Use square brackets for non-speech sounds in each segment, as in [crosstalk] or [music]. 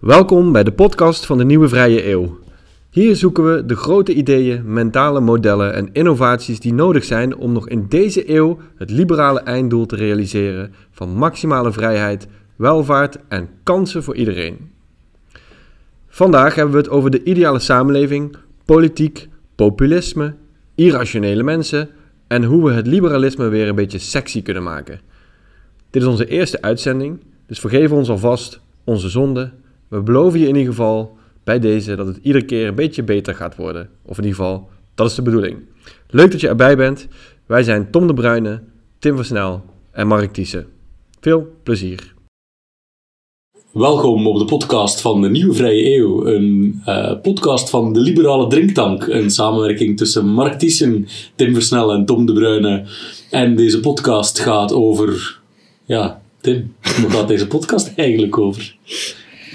Welkom bij de podcast van de Nieuwe Vrije Eeuw. Hier zoeken we de grote ideeën, mentale modellen en innovaties die nodig zijn om nog in deze eeuw het liberale einddoel te realiseren van maximale vrijheid, welvaart en kansen voor iedereen. Vandaag hebben we het over de ideale samenleving, politiek, populisme, irrationele mensen en hoe we het liberalisme weer een beetje sexy kunnen maken. Dit is onze eerste uitzending, dus vergeef ons alvast onze zonde. We beloven je in ieder geval bij deze dat het iedere keer een beetje beter gaat worden. Of in ieder geval, dat is de bedoeling. Leuk dat je erbij bent. Wij zijn Tom de Bruyne, Tim Versnel en Mark Thiessen. Veel plezier. Welkom op de podcast van de Nieuwe Vrije Eeuw, een uh, podcast van de Liberale Drinktank, een samenwerking tussen Mark Thiessen, Tim Versnel en Tom de Bruyne. En deze podcast gaat over, ja, Tim, waar gaat deze podcast eigenlijk over?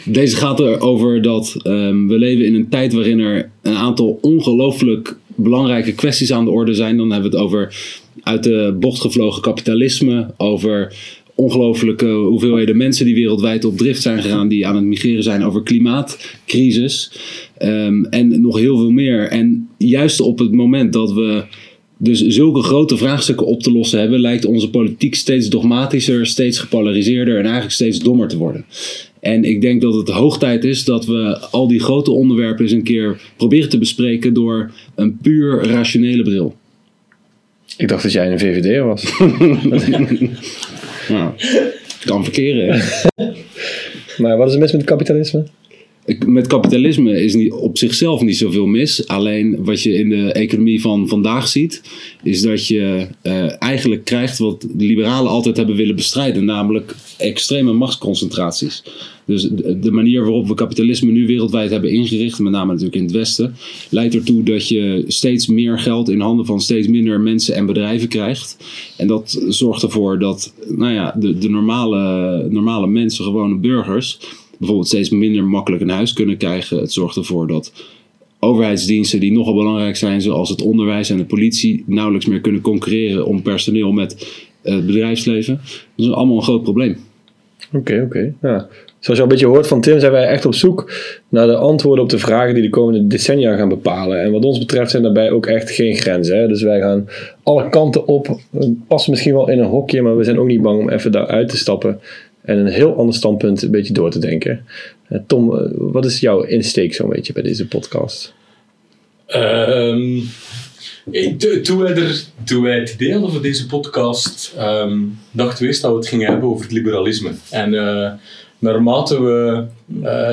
Deze gaat erover dat um, we leven in een tijd waarin er een aantal ongelooflijk belangrijke kwesties aan de orde zijn. Dan hebben we het over uit de bocht gevlogen kapitalisme, over ongelooflijke hoeveelheden mensen die wereldwijd op drift zijn gegaan, die aan het migreren zijn over klimaatcrisis um, en nog heel veel meer. En juist op het moment dat we dus zulke grote vraagstukken op te lossen hebben, lijkt onze politiek steeds dogmatischer, steeds gepolariseerder en eigenlijk steeds dommer te worden. En ik denk dat het hoog tijd is dat we al die grote onderwerpen eens een keer proberen te bespreken door een puur rationele bril. Ik dacht dat jij een VVD was. [laughs] nou, kan verkeren. [laughs] maar wat is er mis met het kapitalisme? Met kapitalisme is niet, op zichzelf niet zoveel mis. Alleen wat je in de economie van vandaag ziet, is dat je uh, eigenlijk krijgt wat de liberalen altijd hebben willen bestrijden, namelijk extreme machtsconcentraties. Dus de, de manier waarop we kapitalisme nu wereldwijd hebben ingericht, met name natuurlijk in het Westen, leidt ertoe dat je steeds meer geld in handen van steeds minder mensen en bedrijven krijgt. En dat zorgt ervoor dat nou ja, de, de normale, normale mensen, gewone burgers, bijvoorbeeld steeds minder makkelijk een huis kunnen krijgen. Het zorgt ervoor dat overheidsdiensten die nogal belangrijk zijn, zoals het onderwijs en de politie, nauwelijks meer kunnen concurreren om personeel met het bedrijfsleven. Dat is allemaal een groot probleem. Oké, oké. Ja. Zoals je al een beetje hoort van Tim, zijn wij echt op zoek naar de antwoorden op de vragen die de komende decennia gaan bepalen. En wat ons betreft zijn daarbij ook echt geen grenzen. Hè? Dus wij gaan alle kanten op, passen misschien wel in een hokje, maar we zijn ook niet bang om even daaruit te stappen en een heel ander standpunt een beetje door te denken. Eh, Tom, eh, wat is jouw insteek zo'n beetje bij deze podcast? Um, toen, wij er, wij het hadden voor deze podcast, um, dachten eerst dat we het gingen hebben over het liberalisme. En uh, naarmate we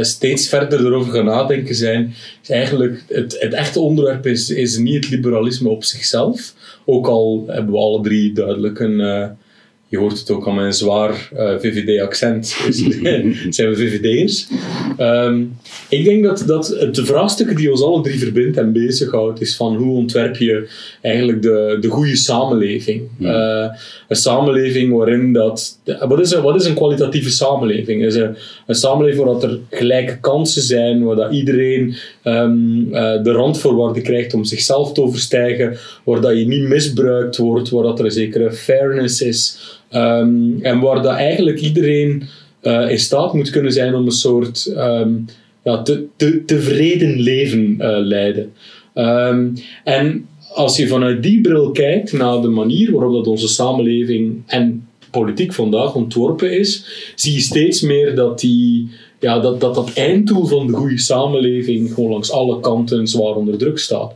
steeds verder erover gaan nadenken zijn, is eigenlijk het, het echte onderwerp is, is niet het liberalisme op zichzelf. Ook al hebben we alle drie duidelijk een, je hoort het ook aan mijn zwaar uh, VVD-accent, [laughs] [laughs] zijn we VVD'ers. Um, ik denk dat, dat de vraagstukken die ons alle drie verbindt en bezighoudt, is van hoe ontwerp je eigenlijk de, de goede samenleving. Uh, een samenleving waarin dat... Wat is een, wat is een kwalitatieve samenleving? Is een, een samenleving waar dat er gelijke kansen zijn, waar dat iedereen um, uh, de randvoorwaarden krijgt om zichzelf te overstijgen, waar dat je niet misbruikt wordt, waar dat er een zekere fairness is. Um, en waar dat eigenlijk iedereen uh, in staat moet kunnen zijn om een soort um, ja, te, te, tevreden leven uh, leiden. Um, en als je vanuit die bril kijkt naar de manier waarop dat onze samenleving en politiek vandaag ontworpen is, zie je steeds meer dat die, ja, dat, dat, dat einddoel van de goede samenleving gewoon langs alle kanten zwaar onder druk staat.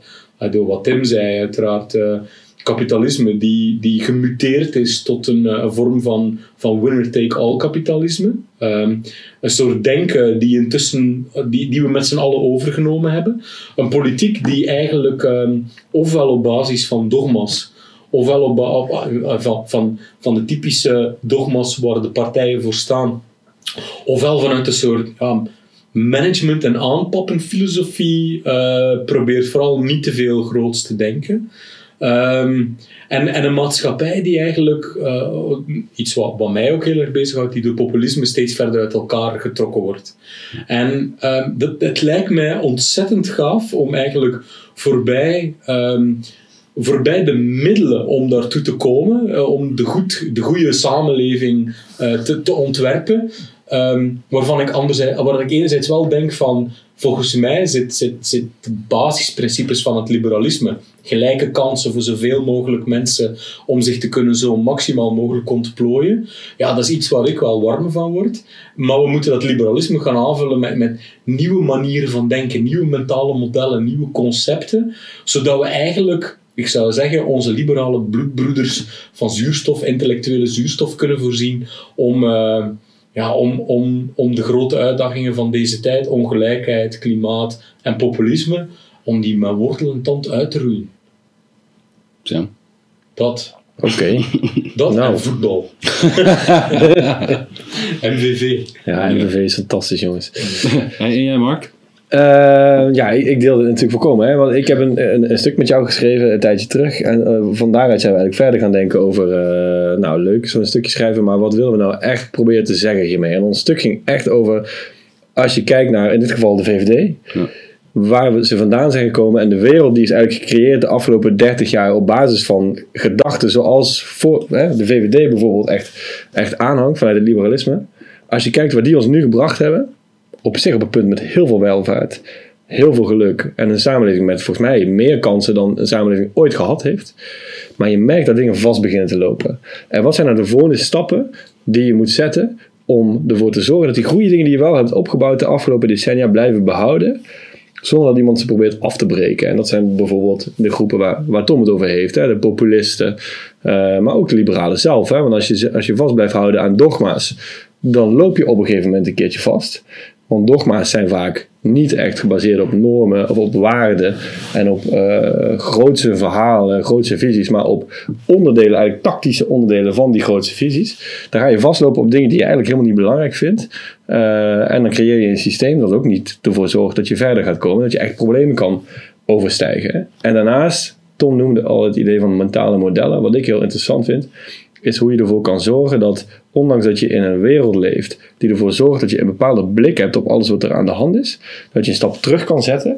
Door wat Tim zei, uiteraard. Uh, kapitalisme die, die gemuteerd is tot een, een vorm van, van winner-take-all kapitalisme. Um, een soort denken die, intussen, die, die we met z'n allen overgenomen hebben. Een politiek die eigenlijk um, ofwel op basis van dogma's, ofwel op, op, van, van, van de typische dogma's waar de partijen voor staan, ofwel vanuit een soort management- en aanpappenfilosofie uh, probeert vooral niet te veel groots te denken. Um, en, en een maatschappij die eigenlijk, uh, iets wat, wat mij ook heel erg bezighoudt, die door populisme steeds verder uit elkaar getrokken wordt. En um, dat, het lijkt mij ontzettend gaaf om eigenlijk voorbij, um, voorbij de middelen om daartoe te komen, uh, om de, goed, de goede samenleving uh, te, te ontwerpen, Ehm, waarvan ik, anderzijds, waar ik enerzijds wel denk van, volgens mij zit, zit, zit de basisprincipes van het liberalisme. Gelijke kansen voor zoveel mogelijk mensen om zich te kunnen zo maximaal mogelijk ontplooien. Ja, dat is iets waar ik wel warm van word. Maar we moeten dat liberalisme gaan aanvullen met, met nieuwe manieren van denken, nieuwe mentale modellen, nieuwe concepten. Zodat we eigenlijk ik zou zeggen, onze liberale bloedbroeders van zuurstof, intellectuele zuurstof kunnen voorzien om, uh, ja, om, om, om de grote uitdagingen van deze tijd, ongelijkheid, klimaat en populisme, om die met wortel en tand uit te roeien. Zo. Dat. Oké. [laughs] Dat Nou. en voetbal. [laughs] MVV. Ja, MVV is fantastisch, jongens. en jij, Mark? Eh, ja, ik, ik deel het natuurlijk voorkomen. Hè? Want ik heb een, een, een stuk met jou geschreven een tijdje terug. En eh, van daaruit zijn we eigenlijk verder gaan denken over... eh, nou, leuk zo'n stukje schrijven, maar wat willen we nou echt proberen te zeggen hiermee? En ons stuk ging echt over... Als je kijkt naar, in dit geval de VVD... Ja. Waar we ze vandaan zijn gekomen en de wereld die is eigenlijk gecreëerd de afgelopen 30 jaar op basis van gedachten zoals voor, hè, de VVD bijvoorbeeld echt, echt aanhangt vanuit het liberalisme. Als je kijkt waar die ons nu gebracht hebben, op zich op een punt met heel veel welvaart, heel veel geluk en een samenleving met volgens mij meer kansen dan een samenleving ooit gehad heeft. Maar je merkt dat dingen vast beginnen te lopen. En wat zijn nou de volgende stappen die je moet zetten om ervoor te zorgen dat die goede dingen die je wel hebt opgebouwd de afgelopen decennia blijven behouden, zonder dat iemand ze probeert af te breken. En dat zijn bijvoorbeeld de groepen waar, waar Tom het over heeft, hè, de populisten, eh, maar ook de liberalen zelf. Hè, want als je, als je vast blijft houden aan dogma's, dan loop je op een gegeven moment een keertje vast. Want dogma's zijn vaak niet echt gebaseerd op normen of op waarden en op eh grootse verhalen, grootse visies, maar op onderdelen, eigenlijk tactische onderdelen van die grootse visies. Dan ga je vastlopen op dingen die je eigenlijk helemaal niet belangrijk vindt. Eh, en dan creëer je een systeem dat ook niet ervoor zorgt dat je verder gaat komen, dat je echt problemen kan overstijgen. En daarnaast, Tom noemde al het idee van mentale modellen. Wat ik heel interessant vind, is hoe je ervoor kan zorgen dat, ondanks dat je in een wereld leeft die ervoor zorgt dat je een bepaalde blik hebt op alles wat er aan de hand is, dat je een stap terug kan zetten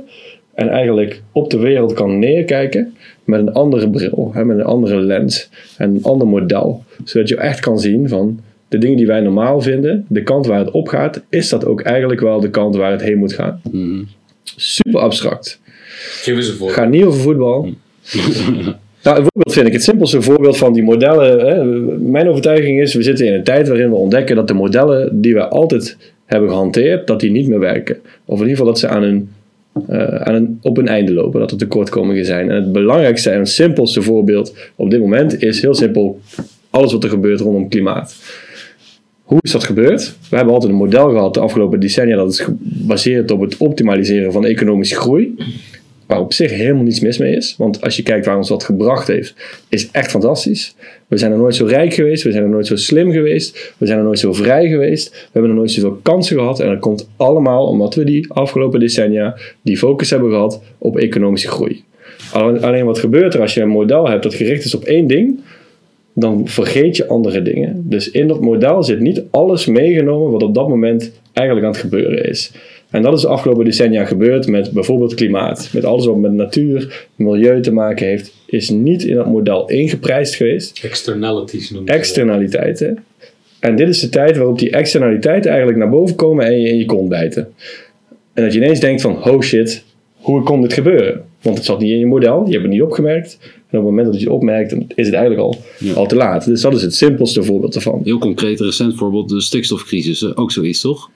en eigenlijk op de wereld kan neerkijken met een andere bril, hè, met een andere lens en een ander model. Zodat je echt kan zien van de dingen die wij normaal vinden, de kant waar het op gaat, is dat ook eigenlijk wel de kant waar het heen moet gaan. Mhm. Super abstract. Geef eens een voorbeeld. gaat niet over voetbal. [laughs] Nou, voorbeeld vind ik het simpelste voorbeeld van die modellen. Hè. Mijn overtuiging is, we zitten in een tijd waarin we ontdekken dat de modellen die we altijd hebben gehanteerd, dat die niet meer werken. Of in ieder geval dat ze aan een, eh, aan een, op een einde lopen, dat er tekortkomingen zijn. En het belangrijkste en simpelste voorbeeld op dit moment is heel simpel alles wat er gebeurt rondom klimaat. Hoe is dat gebeurd? We hebben altijd een model gehad de afgelopen decennia dat is gebaseerd op het optimaliseren van economische groei. Waar op zich helemaal niets mis mee is. Want als je kijkt waar ons dat gebracht heeft, is echt fantastisch. We zijn er nooit zo rijk geweest. We zijn er nooit zo slim geweest. We zijn er nooit zo vrij geweest. We hebben er nooit zoveel kansen gehad. En dat komt allemaal omdat we die afgelopen decennia die focus hebben gehad op economische groei. Alleen, wat gebeurt er als je een model hebt dat gericht is op één ding? Dan vergeet je andere dingen. Dus in dat model zit niet alles meegenomen wat op dat moment eigenlijk aan het gebeuren is. En dat is de afgelopen decennia gebeurd met bijvoorbeeld klimaat. Met alles wat met natuur, milieu te maken heeft, is niet in dat model ingeprijsd geweest. Externalities noemen. Externaliteiten. En dit is de tijd waarop die externaliteiten eigenlijk naar boven komen en je in je kont bijten. En dat je ineens denkt van, oh shit, hoe kon dit gebeuren? Want het zat niet in je model, je hebt het niet opgemerkt. En op het moment dat je het opmerkt, dan is het eigenlijk al, Ja. al te laat. Dus dat is het simpelste voorbeeld ervan. Heel concreet, recent voorbeeld, de stikstofcrisis. eh, Ook zoiets, toch?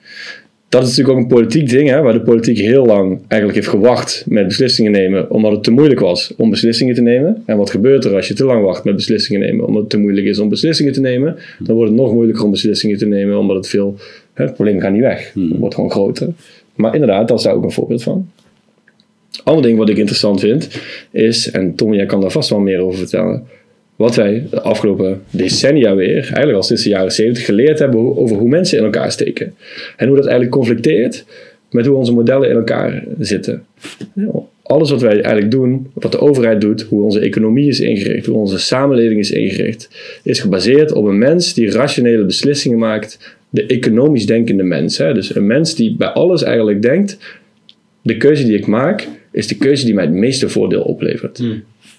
Dat is natuurlijk ook een politiek ding, hè, waar de politiek heel lang eigenlijk heeft gewacht met beslissingen nemen, omdat het te moeilijk was om beslissingen te nemen. En wat gebeurt er als je te lang wacht met beslissingen nemen, omdat het te moeilijk is om beslissingen te nemen? Dan wordt het nog moeilijker om beslissingen te nemen, omdat het veel, hè, het probleem gaat niet weg. Het wordt gewoon groter. Maar inderdaad, dat is daar ook een voorbeeld van. Ander ding wat ik interessant vind is, en Tom, jij kan daar vast wel meer over vertellen, wat wij de afgelopen decennia weer, eigenlijk al sinds de jaren 70, geleerd hebben over hoe mensen in elkaar steken. En hoe dat eigenlijk conflicteert met hoe onze modellen in elkaar zitten. Alles wat wij eigenlijk doen, wat de overheid doet, hoe onze economie is ingericht, hoe onze samenleving is ingericht, is gebaseerd op een mens die rationele beslissingen maakt, de economisch denkende mens. Hè? Dus een mens die bij alles eigenlijk denkt, de keuze die ik maak, is de keuze die mij het meeste voordeel oplevert.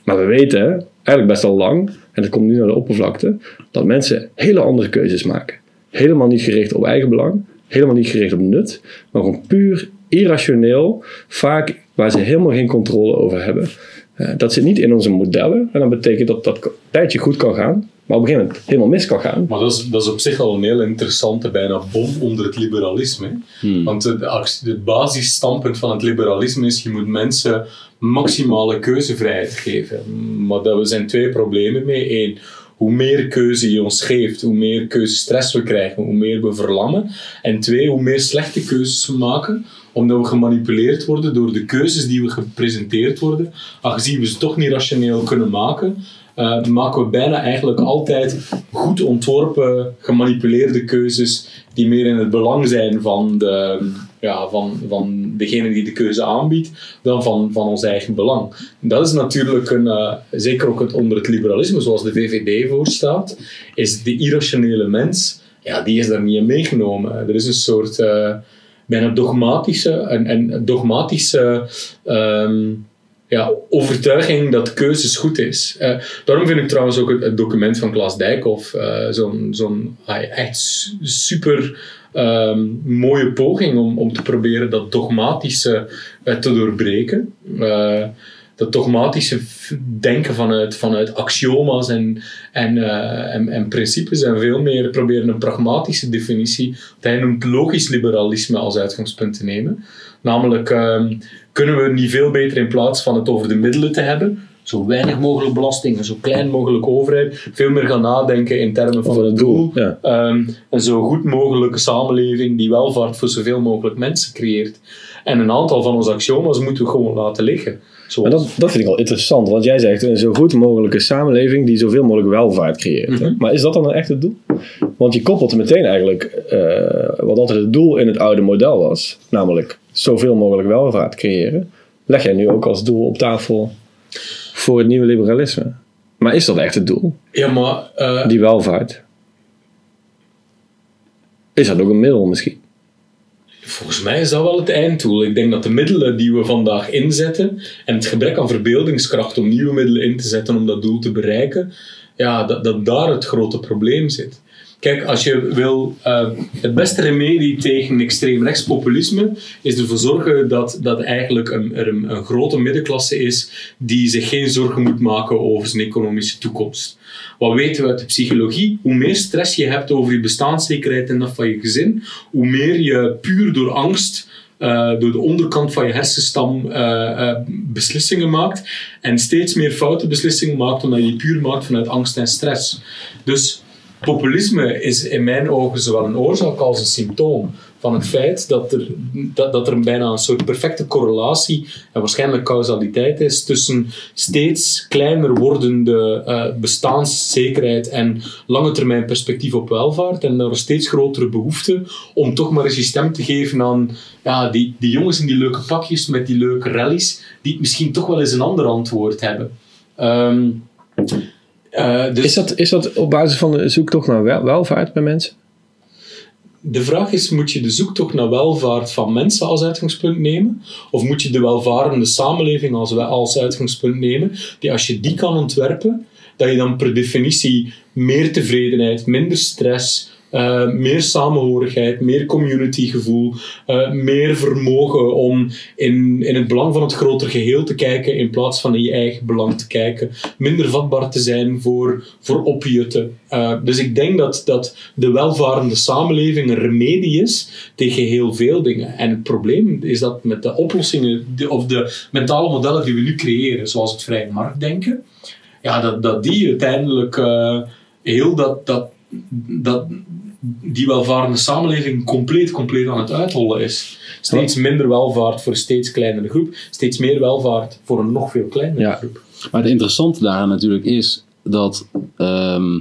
Maar we weten eigenlijk best al lang, en dat komt nu naar de oppervlakte, dat mensen hele andere keuzes maken. Helemaal niet gericht op eigen belang, helemaal niet gericht op nut, maar gewoon puur irrationeel, vaak waar ze helemaal geen controle over hebben. Eh, dat zit niet in onze modellen en dat betekent dat dat tijdje goed kan gaan, maar op een gegeven moment helemaal mis kan gaan. Maar dat is, dat is op zich al een heel interessante bijna bom onder het liberalisme. Hmm. Want het, het basisstandpunt van het liberalisme is je moet mensen maximale keuzevrijheid geven. Maar daar zijn twee problemen mee. Eén, hoe meer keuze je ons geeft, hoe meer keuzestress we krijgen, hoe meer we verlammen. En twee, hoe meer slechte keuzes we maken, omdat we gemanipuleerd worden door de keuzes die we gepresenteerd worden. Aangezien we ze toch niet rationeel kunnen maken, eh, maken we bijna eigenlijk altijd goed ontworpen, gemanipuleerde keuzes die meer in het belang zijn van, de, ja, van, van degene die de keuze aanbiedt, dan van, van ons eigen belang. Dat is natuurlijk een, eh, zeker ook het, onder het liberalisme, zoals de VVD voorstaat, is de irrationele mens, ja, die is daar niet in meegenomen. Er is een soort eh, bijna dogmatische, en, en dogmatische ehm, ja, overtuiging dat keuzes goed is. Eh, daarom vind ik trouwens ook het, document van Klaas Dijkhoff eh, zo'n zo'n ah, echt su- super ehm, mooie poging om, om te proberen dat dogmatische eh, te doorbreken. Dat dogmatische denken vanuit, vanuit axioma's en, en, en, en principes en veel meer proberen een pragmatische definitie, wat hij noemt logisch liberalisme, als uitgangspunt te nemen. Namelijk, ehm, kunnen we niet veel beter in plaats van het over de middelen te hebben, zo weinig mogelijk belastingen, zo klein mogelijk overheid, veel meer gaan nadenken in termen van het doel. doel, ja. Ehm, een zo goed mogelijke samenleving die welvaart voor zoveel mogelijk mensen creëert. En een aantal van onze axioma's moeten we gewoon laten liggen. Maar dat, dat vind ik wel interessant, want jij zegt een zo goed mogelijke samenleving die zoveel mogelijk welvaart creëert. Mhm. Maar is dat dan een echt het doel? Want je koppelt meteen eigenlijk eh, wat altijd het doel in het oude model was, namelijk zoveel mogelijk welvaart creëren, leg jij nu ook als doel op tafel voor het nieuwe liberalisme. Maar is dat echt het doel, ja, maar eh, die welvaart? Is dat ook een middel misschien? volgens mij is dat wel het einddoel. Ik denk dat de middelen die we vandaag inzetten en het gebrek aan verbeeldingskracht om nieuwe middelen in te zetten om dat doel te bereiken, ja, dat, dat daar het grote probleem zit. Kijk, als je wil, eh, het beste remedie tegen extreem rechtspopulisme is ervoor zorgen dat, dat eigenlijk een, een, een grote middenklasse is die zich geen zorgen moet maken over zijn economische toekomst. Wat weten we uit de psychologie? Hoe meer stress je hebt over je bestaanszekerheid en dat van je gezin, hoe meer je puur door angst eh, door de onderkant van je hersenstam eh, eh, beslissingen maakt en steeds meer foute beslissingen maakt omdat je die puur maakt vanuit angst en stress. Dus populisme is in mijn ogen zowel een oorzaak als een symptoom van het feit dat er, dat, dat er bijna een soort perfecte correlatie en waarschijnlijk causaliteit is tussen steeds kleiner wordende eh, bestaanszekerheid en lange termijn perspectief op welvaart en een steeds grotere behoefte om toch maar eens je stem te geven aan ja, die, die jongens in die leuke pakjes met die leuke rallies die misschien toch wel eens een ander antwoord hebben. Ehm, eh, dus Is dat, is dat op basis van de zoektocht naar wel- welvaart bij mensen? De vraag is, moet je de zoektocht naar welvaart van mensen als uitgangspunt nemen? Of moet je de welvarende samenleving als, als uitgangspunt nemen? Die als je die kan ontwerpen, dat je dan per definitie meer tevredenheid, minder stress, eh, meer samenhorigheid, meer communitygevoel, eh, meer vermogen om in, in het belang van het groter geheel te kijken in plaats van in je eigen belang te kijken, minder vatbaar te zijn voor, voor opjutten. Eh, dus ik denk dat, dat de welvarende samenleving een remedie is tegen heel veel dingen. En het probleem is dat met de oplossingen of de mentale modellen die we nu creëren, zoals het vrije marktdenken, ja, dat, dat die uiteindelijk heel dat, dat, dat, die welvarende samenleving compleet, compleet aan het uithollen is. Steeds minder welvaart voor een steeds kleinere groep, steeds meer welvaart voor een nog veel kleinere Ja. groep. Maar het interessante daaraan natuurlijk is dat ehm,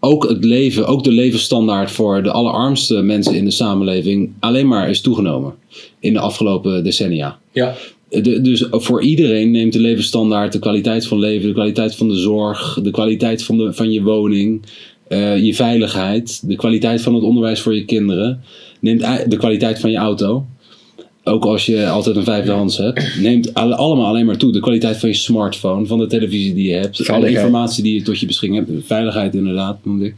ook het leven, ook de levensstandaard voor de allerarmste mensen in de samenleving alleen maar is toegenomen in de afgelopen decennia. Ja, De, dus voor iedereen neemt de levensstandaard, de kwaliteit van leven, de kwaliteit van de zorg, de kwaliteit van, de, van je woning, eh, je veiligheid, de kwaliteit van het onderwijs voor je kinderen, neemt de kwaliteit van je auto, ook als je altijd een vijfdehands hebt, neemt alle- allemaal alleen maar toe. De kwaliteit van je smartphone, van de televisie die je hebt, alle informatie die je tot je beschikking hebt, veiligheid inderdaad, moet ik.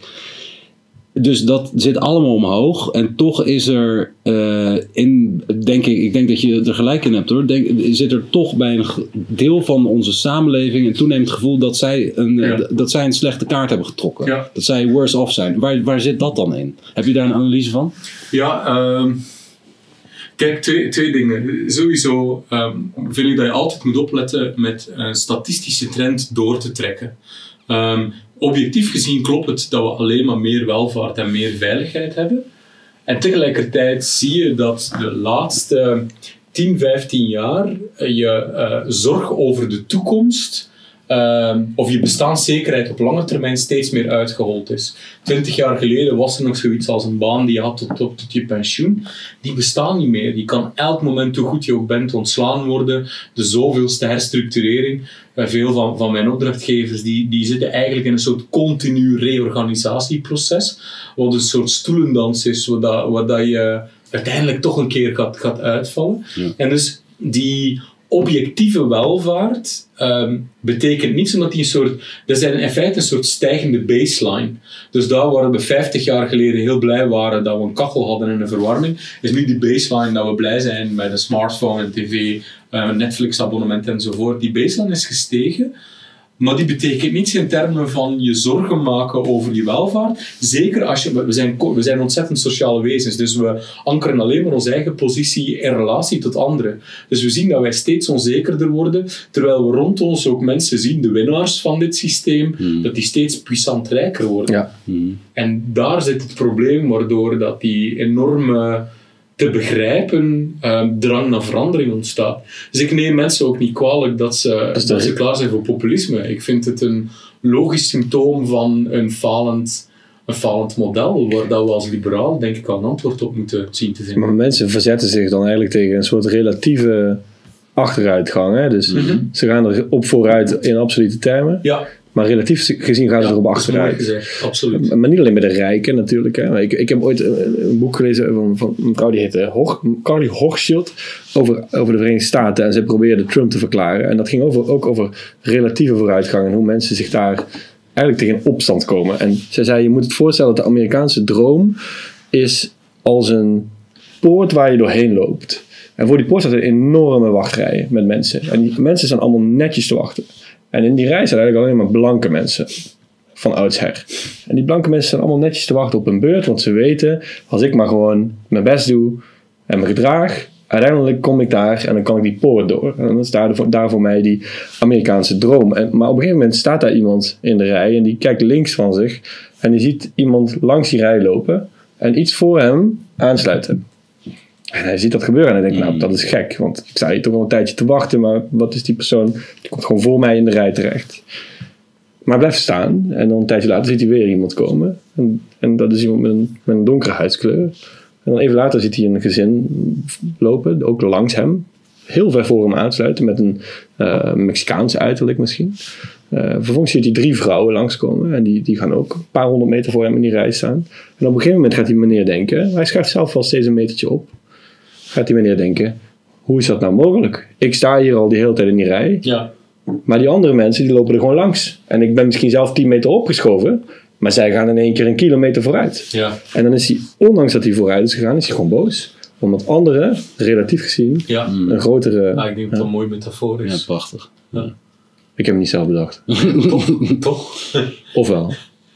Dus dat zit allemaal omhoog. En toch is er eh, in, denk ik, ik denk dat je er gelijk in hebt hoor. Denk, zit er toch bij een deel van onze samenleving een toenemend gevoel dat zij een, Ja. dat zij een slechte kaart hebben getrokken. Ja. Dat zij worse off zijn. Waar, waar zit dat dan in? Heb je daar een analyse van? Ja, ehm, kijk, twee, twee dingen. Sowieso ehm, vind ik dat je altijd moet opletten met een statistische trend door te trekken. Ehm, objectief gezien klopt het dat we alleen maar meer welvaart en meer veiligheid hebben. En tegelijkertijd zie je dat de laatste 10, 15 jaar je eh, zorg over de toekomst ehm, of je bestaanszekerheid op lange termijn steeds meer uitgehold is. Twintig jaar geleden was er nog zoiets als een baan die je had tot, tot, tot je pensioen. Die bestaan niet meer. Je kan elk moment, hoe goed je ook bent, ontslaan worden. De zoveelste herstructurering. Bij veel van, van mijn opdrachtgevers die, die zitten eigenlijk in een soort continu reorganisatieproces. Wat een soort stoelendans is, waar, dat, waar dat je uiteindelijk toch een keer gaat, gaat uitvallen. Ja. En dus die objectieve welvaart ehm, betekent niets omdat die een soort... Dat is in feite een soort stijgende baseline. Dus daar waar we 50 jaar geleden heel blij waren dat we een kachel hadden en een verwarming, is nu die baseline dat we blij zijn met een smartphone, een tv, eh, een Netflix-abonnement enzovoort. Die baseline is gestegen. Maar die betekent niets in termen van je zorgen maken over die welvaart. Zeker als je, we zijn, we zijn ontzettend sociale wezens, dus we ankeren alleen maar onze eigen positie in relatie tot anderen. Dus we zien dat wij steeds onzekerder worden, terwijl we rond ons ook mensen zien, de winnaars van dit systeem, dat die steeds puissant rijker worden. Ja. En daar zit het probleem, waardoor dat die enorme te begrijpen eh, drang naar verandering ontstaat. Dus ik neem mensen ook niet kwalijk dat ze, dat ze klaar zijn voor populisme. Ik vind het een logisch symptoom van een falend, een falend model, waar dat we als liberaal denk ik al een antwoord op moeten zien te vinden. Maar mensen verzetten zich dan eigenlijk tegen een soort relatieve achteruitgang. Hè? Dus Mhm. ze gaan er op vooruit in absolute termen. Ja, Maar relatief gezien gaan ze erop achteruit. absoluut. Maar niet alleen bij de rijken natuurlijk. Hè. Ik, ik heb ooit een, een boek gelezen van, van een vrouw die heette Hor, Carly Hochschild over, over de Verenigde Staten. En ze probeerde Trump te verklaren. En dat ging over, ook over relatieve vooruitgang en hoe mensen zich daar eigenlijk tegen opstand komen. En zij zei, je moet het voorstellen dat de Amerikaanse droom is als een poort waar je doorheen loopt. En voor die poort staat een enorme wachtrij met mensen. En die mensen staan allemaal netjes te wachten. En in die rij staan eigenlijk alleen maar blanke mensen van oudsher. En die blanke mensen staan allemaal netjes te wachten op hun beurt, want ze weten, als ik maar gewoon mijn best doe en me gedraag, uiteindelijk kom ik daar en dan kan ik die poort door. En dan is daar voor mij die Amerikaanse droom. En, maar op een gegeven moment staat daar iemand in de rij en die kijkt links van zich en die ziet iemand langs die rij lopen en iets voor hem aansluiten. En hij ziet dat gebeuren en hij denkt, nou, dat is gek. Want ik sta hier toch al een tijdje te wachten, maar wat is die persoon? Die komt gewoon voor mij in de rij terecht. Maar hij blijft staan en dan een tijdje later ziet hij weer iemand komen. En, en dat is iemand met een, met een donkere huidskleur. En dan even later ziet hij een gezin lopen, ook langs hem. Heel ver voor hem aansluiten met een eh Mexicaans uiterlijk misschien. Eh, vervolgens ziet hij drie vrouwen langskomen en die, die gaan ook een paar honderd meter voor hem in die rij staan. En op een gegeven moment gaat die meneer denken, hij schuift zelf wel steeds een metertje op. Gaat die meneer denken, hoe is dat nou mogelijk? Ik sta hier al die hele tijd in die rij. Ja, Maar die andere mensen die lopen er gewoon langs. En ik ben misschien zelf 10 meter opgeschoven. Maar zij gaan in één keer een kilometer vooruit. ja, En dan is hij, ondanks dat hij vooruit is gegaan, is hij gewoon boos. Omdat anderen, relatief gezien, ja. een grotere... Ah, ik denk dat dat een mooie metafoor Ja, is. prachtig. Ik heb hem niet zelf bedacht. [laughs] toch? toch? Ofwel.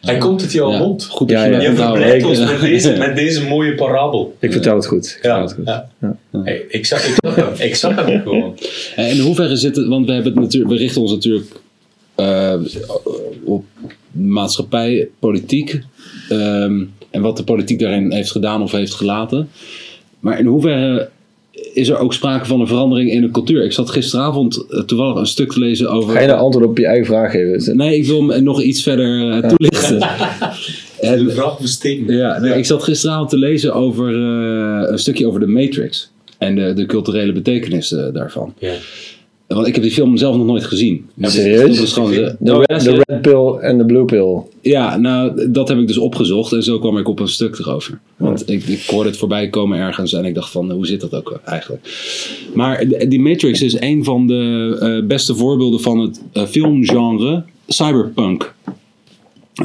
Hij komt het jou Ja, mond. Goed Ja, dat je verblijdt ons Ja. met [laughs] deze, met deze mooie parabel. Ik vertel het goed. Ik vertel Ja, het goed. ja. Ja. Hey, ik zag, hem. Ik zag hem gewoon. En in hoeverre zit het, want we, hebben het natuurlijk, we richten ons natuurlijk eh, op maatschappij, politiek ehm, en wat de politiek daarin heeft gedaan of heeft gelaten. Maar in hoeverre is er ook sprake van een verandering in de cultuur? Ik zat gisteravond eh, toevallig een stuk te lezen over. Ga je nou antwoord op je eigen vraag geven? Nee, ik wil hem nog iets verder eh, toelichten. [laughs] En, De vraag besteed me. ja, nee, ik zat gisteravond te lezen over eh, een stukje over de Matrix en de, de culturele betekenis eh, daarvan. Ja. Want ik heb die film zelf nog nooit gezien. Dus Serieus? gewoon de, Nou, red, ja, red pill en de blue pill. ja, nou, dat heb ik dus opgezocht en zo kwam ik op een stuk erover. Want ik, ik hoorde het voorbij komen ergens en ik dacht van, hoe zit dat ook eigenlijk? Maar die Matrix is een van de eh, beste voorbeelden van het eh, filmgenre cyberpunk.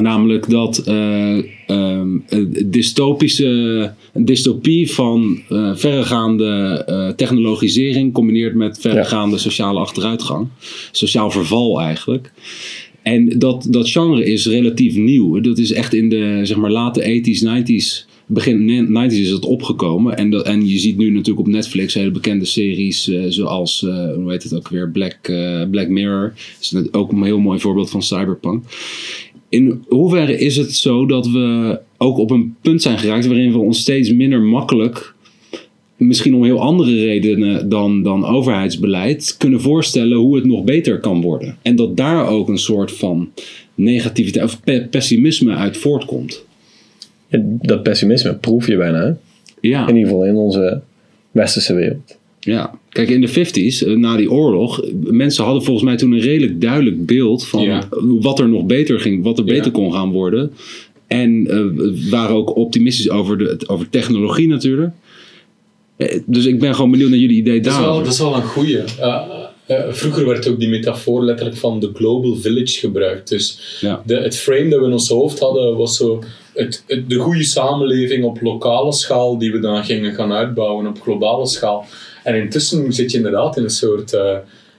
Namelijk dat eh, ehm, dystopische, een dystopie van eh, verregaande eh, technologisering combineert met verregaande sociale achteruitgang. Sociaal verval eigenlijk. En dat, dat genre is relatief nieuw. Dat is echt in de zeg maar, late 80s, 90s begin 90s is het opgekomen. En, dat, en je ziet nu natuurlijk op Netflix hele bekende series zoals, eh, hoe heet het ook weer, Black, Black Mirror. Dat is ook een heel mooi voorbeeld van cyberpunk. In hoeverre is het zo dat we ook op een punt zijn geraakt waarin we ons steeds minder makkelijk, misschien om heel andere redenen dan, dan overheidsbeleid, kunnen voorstellen hoe het nog beter kan worden? En dat daar ook een soort van negativiteit of pe- pessimisme uit voortkomt. Dat pessimisme proef je bijna? Ja. in ieder geval in onze westerse wereld. Ja, kijk, in de 50s, eh, na die oorlog, mensen hadden volgens mij toen een redelijk duidelijk beeld van Ja. wat er nog beter ging, wat er Ja. beter kon gaan worden. En eh, waren ook optimistisch over, de, over technologie natuurlijk. Eh, Dus ik ben gewoon benieuwd naar jullie idee Dat is, daarover. wel, dat is wel een. Uh, uh, vroeger werd ook die metafoor letterlijk van de global village gebruikt. Dus Ja. de, het frame dat we in ons hoofd hadden was zo het, het- de goede samenleving op lokale schaal die we dan gingen gaan uitbouwen op globale schaal. En intussen zit je inderdaad in een soort eh,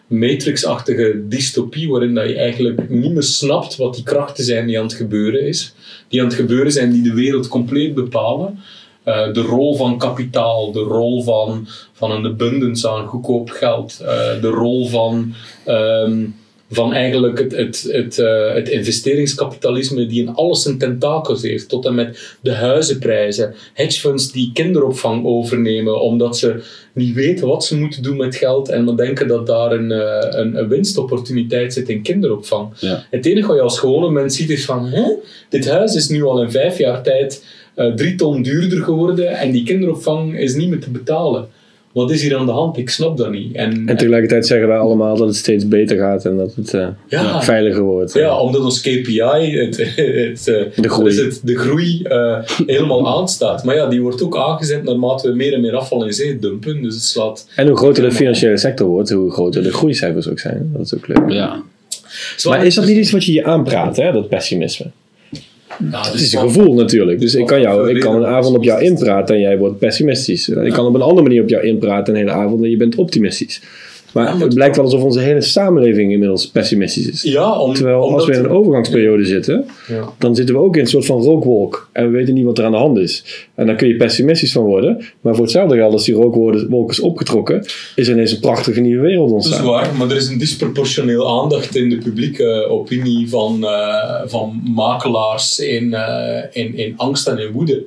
matrixachtige dystopie waarin dat je eigenlijk niet meer snapt wat die krachten zijn die aan het gebeuren is. Die aan het gebeuren zijn die de wereld compleet bepalen. Eh, de rol van kapitaal, de rol van, van een abundance aan goedkoop geld, eh, de rol van, ehm, van eigenlijk het, het, het, eh, het investeringskapitalisme die in alles zijn tentakels heeft, tot en met de huizenprijzen, hedgefunds die kinderopvang overnemen omdat ze niet weten wat ze moeten doen met geld en dan denken dat daar een, eh, een, een winstopportuniteit zit in kinderopvang. Ja. Het enige wat je als gewone mens ziet is van, hè? dit huis is nu al in vijf jaar tijd eh, drie ton duurder geworden en die kinderopvang is niet meer te betalen. Wat is hier aan de hand? Ik snap dat niet. En, En tegelijkertijd zeggen wij allemaal dat het steeds beter gaat en dat het eh, ja, veiliger wordt. ja, omdat ons KPI, het, het, eh, De groei. het, de groei eh, helemaal [laughs] aanstaat. Maar ja, die wordt ook aangezet naarmate we meer en meer afval in zee dumpen. Dus het slaat... En hoe groter de financiële sector wordt, hoe groter de groeicijfers ook zijn. Dat is ook leuk. Ja. Maar is dat niet iets wat je je aanpraat, hè, dat pessimisme? Ja, Het dus is een gevoel natuurlijk. Dus ik kan, jou, ik kan een avond op jou inpraten en jij wordt pessimistisch. Ik kan op een andere manier op jou inpraten een hele avond en je bent optimistisch. Maar het blijkt wel alsof onze hele samenleving inmiddels pessimistisch is. Ja, om, Terwijl als we in een overgangsperiode zitten, Ja. dan zitten we ook in een soort van rookwolk. En we weten niet wat er aan de hand is. En dan kun je pessimistisch van worden. Maar voor hetzelfde geld, als die rookwolk is opgetrokken, is er ineens een prachtige nieuwe wereld Dat is ontstaan. waar, maar er is een disproportioneel aandacht in de publieke opinie van, eh, van makelaars in, eh, in, in angst en in woede.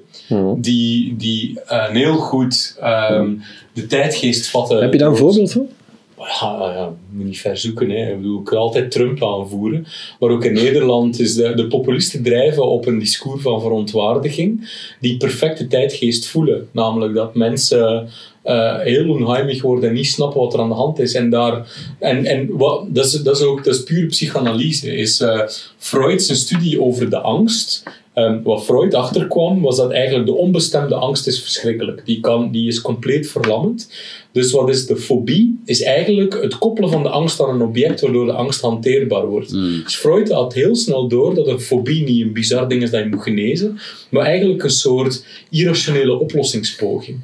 Die, die eh, heel goed ehm, de tijdgeest vatten. Heb je daar een voorbeeld van? Ja, moet niet ver zoeken. Hè. Ik, bedoel, ik wil altijd Trump aanvoeren. Maar ook in Nederland is de, de populisten drijven op een discours van verontwaardiging die perfecte tijdgeest voelen. Namelijk dat mensen eh, heel onheimig worden en niet snappen wat er aan de hand is. En, daar, en, en wat, dat, is, dat is ook dat is pure psychanalyse. Is zijn studie over de angst. Ehm, wat Freud achterkwam, was dat eigenlijk de onbestemde angst is verschrikkelijk. Die, kan, die is compleet verlammend. Dus wat is de fobie? Is eigenlijk het koppelen van de angst aan een object, waardoor de angst hanteerbaar wordt. Dus Freud had heel snel door dat een fobie niet een bizar ding is dat je moet genezen, maar eigenlijk een soort irrationele oplossingspoging.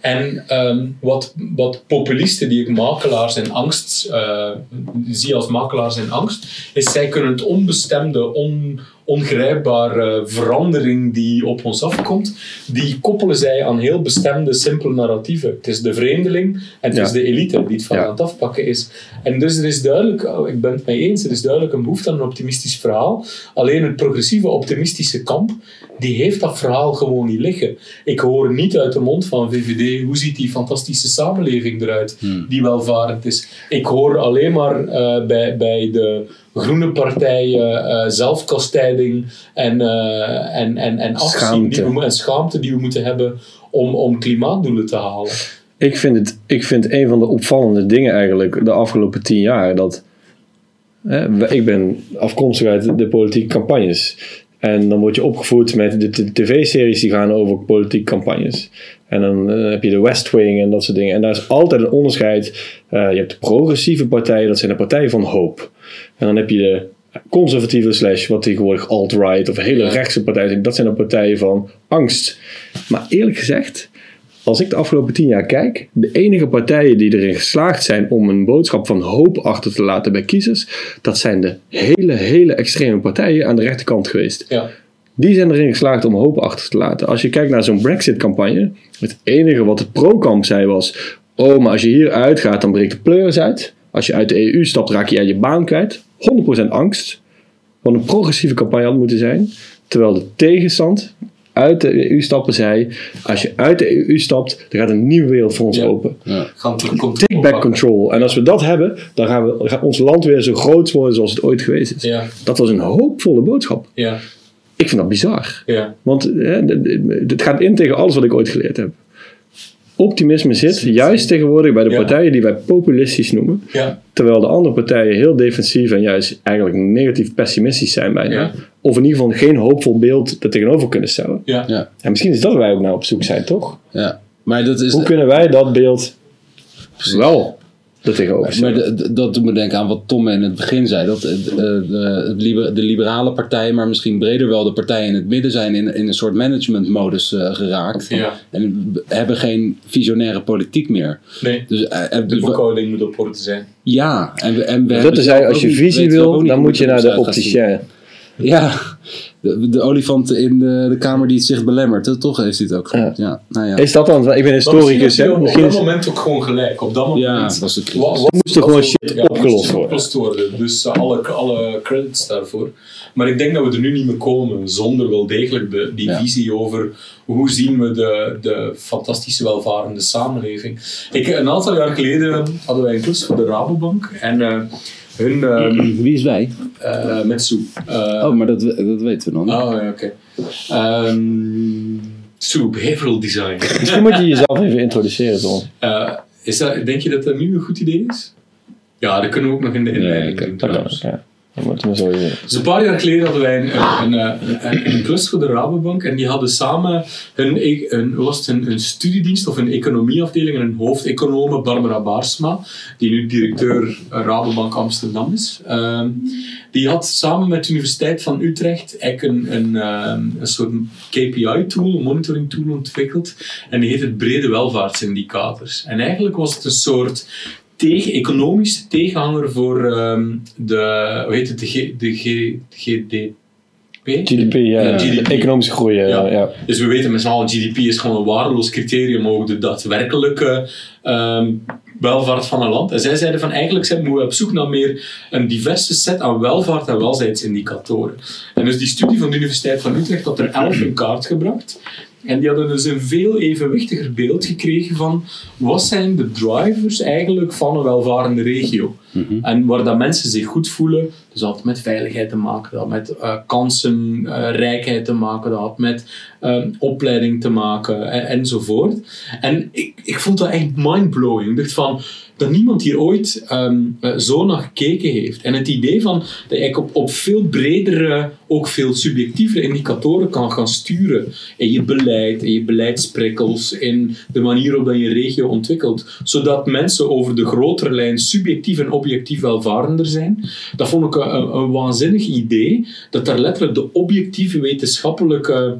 En ehm, wat, wat populisten die ik makelaars in angst eh, zie als makelaars in angst, is zij kunnen het onbestemde, on, ongrijpbare verandering die op ons afkomt, die koppelen zij aan heel bestemde, simpele narratieven. Het is de vreemdeling en het Ja. is de elite die het van Ja. aan het afpakken is. En dus er is duidelijk, oh, ik ben het mee eens, er is duidelijk een behoefte aan een optimistisch verhaal. Alleen het progressieve optimistische kamp, die heeft dat verhaal gewoon niet liggen. Ik hoor niet uit de mond van VVD, hoe ziet die fantastische samenleving eruit, die welvarend is. Ik hoor alleen maar eh, bij, bij de groene partijen eh, zelfkastijding en, eh, en, en, en afzien Schaamte. die we, en schaamte die we moeten hebben om, om klimaatdoelen te halen. Ik vind, het, ik vind een van de opvallende dingen eigenlijk de afgelopen tien jaar dat. Hè, ik ben afkomstig uit de politieke campagnes. En dan word je opgevoed met de, de tv-series die gaan over politieke campagnes. En dan eh, heb je de West Wing en dat soort dingen. En daar is altijd een onderscheid. Eh, je hebt de progressieve partijen, dat zijn de partijen van hoop. En dan heb je de conservatieve slash wat tegenwoordig alt-right of hele rechtse partijen zijn, dat zijn dan partijen van angst. Maar eerlijk gezegd, als ik de afgelopen tien jaar kijk, de enige partijen die erin geslaagd zijn om een boodschap van hoop achter te laten bij kiezers, dat zijn de hele, hele extreme partijen aan de rechterkant geweest. Ja. Die zijn erin geslaagd om hoop achter te laten. Als je kijkt naar zo'n Brexit-campagne, het enige wat het pro-kamp zei was: Oh, maar als je hier uitgaat, dan breekt de pleuris uit. Als je uit de EU stapt, raak je aan je baan kwijt. 100% angst. Wat een progressieve campagne had moeten zijn. Terwijl de tegenstand uit de EU stappen zei: Als je uit de EU stapt, dan gaat een nieuwe wereld voor ons Ja. open. Take back control. En als we dat hebben, dan gaan we, gaat ons land weer zo groot worden zoals het ooit geweest is. Ja, Dat was een hoopvolle boodschap. ja, Ik vind dat bizar. ja. Want hè, d- het gaat in tegen alles wat ik ooit geleerd heb. Optimisme zit juist tegenwoordig bij de Ja. partijen die wij populistisch noemen. Ja, Terwijl de andere partijen heel defensief en juist eigenlijk negatief pessimistisch zijn bijna. Ja. Of in ieder geval geen hoopvol beeld er tegenover kunnen stellen. ja. Ja. En misschien is dat waar wij ook naar op zoek zijn, toch? Ja. Maar dat is. Hoe kunnen wij dat beeld wel er tegenover Maar de- de- dat doet me denken aan wat Tom in het begin zei. Dat eh, de, de, het liber- de liberale partijen, maar misschien breder wel de partijen in het midden zijn in, in een soort managementmodus eh, geraakt. Ja. En hebben geen visionaire politiek meer. Nee, Dus, eh, eh, de boekhouding moet op orde zijn. ja, en we, en we Dat hebben is als je visie wil, dan moet je naar de opticien. Ja, de, de olifant in de, de kamer die het zicht belemmert. hè, Toch heeft hij het ook. Ja. Nou ja. Is dat dan? Ik ben historicus, hè? op dat moment ook gewoon gelijk. Op dat moment Ja, was het. Wat- wat- moest er gewoon shit ja, opgelost moest worden. Dus eh, alle, alle credits daarvoor. Maar ik denk dat we er nu niet meer komen zonder wel degelijk de, die Ja. visie over hoe zien we de, de fantastische welvarende samenleving. Ik, een aantal jaar geleden hadden wij een klus voor de Rabobank en eh, hun eh, Wie is wij? eh, met Sue. Eh, Oh, maar dat, dat weten we dan. oh, ja, oké. Ehm, Sue, behavioral design. misschien moet je jezelf even introduceren, Tom. Eh, is dat, denk je dat dat nu een goed idee is? Ja, dat kunnen we ook nog in de inleiding Ja, doen. Dat kan, trouwens. ja. Zo. Dus een paar jaar geleden hadden wij een, een, een, een, een klus voor de Rabobank en die hadden samen e- hun, was het een, een studiedienst of een economieafdeling en een hoofdeconome, Barbara Baarsma, die nu directeur Rabobank Amsterdam is. Ehm, die had samen met de Universiteit van Utrecht eigenlijk een, een, ehm, een soort KPI-tool, een monitoring-tool ontwikkeld en die heet het Brede Welvaartsindicators. En eigenlijk was het een soort tegen, economische tegenhanger voor ehm, de, hoe heet het, de, G, de G, GDP? GDP, ja. Ja, de GDP. economische groei, ja. Dus we weten met z'n allen, GDP is gewoon een waardeloos criterium over de daadwerkelijke ehm, welvaart van een land. En zij zeiden van eigenlijk zijn we op zoek naar meer een diverse set aan welvaart- en welzijnsindicatoren. En dus die studie van de Universiteit van Utrecht had er elf in kaart gebracht. En die hadden dus een veel evenwichtiger beeld gekregen van wat zijn de drivers eigenlijk van een welvarende regio. En waar dat mensen zich goed voelen, dus dat had met veiligheid te maken, dat had met eh, kansenrijkheid te maken, dat had met eh, opleiding te maken en, enzovoort. En ik, ik vond dat echt mindblowing. Ik dacht van, dat niemand hier ooit ehm, eh, zo naar gekeken heeft. En het idee van dat je op, op veel bredere, ook veel subjectievere indicatoren kan gaan sturen in je beleid, in je beleidsprikkels, in de manier waarop je regio ontwikkelt, zodat mensen over de grotere lijn subjectief en objectief welvarender zijn. Dat vond ik een, een, een waanzinnig idee, dat daar letterlijk de objectieve wetenschappelijke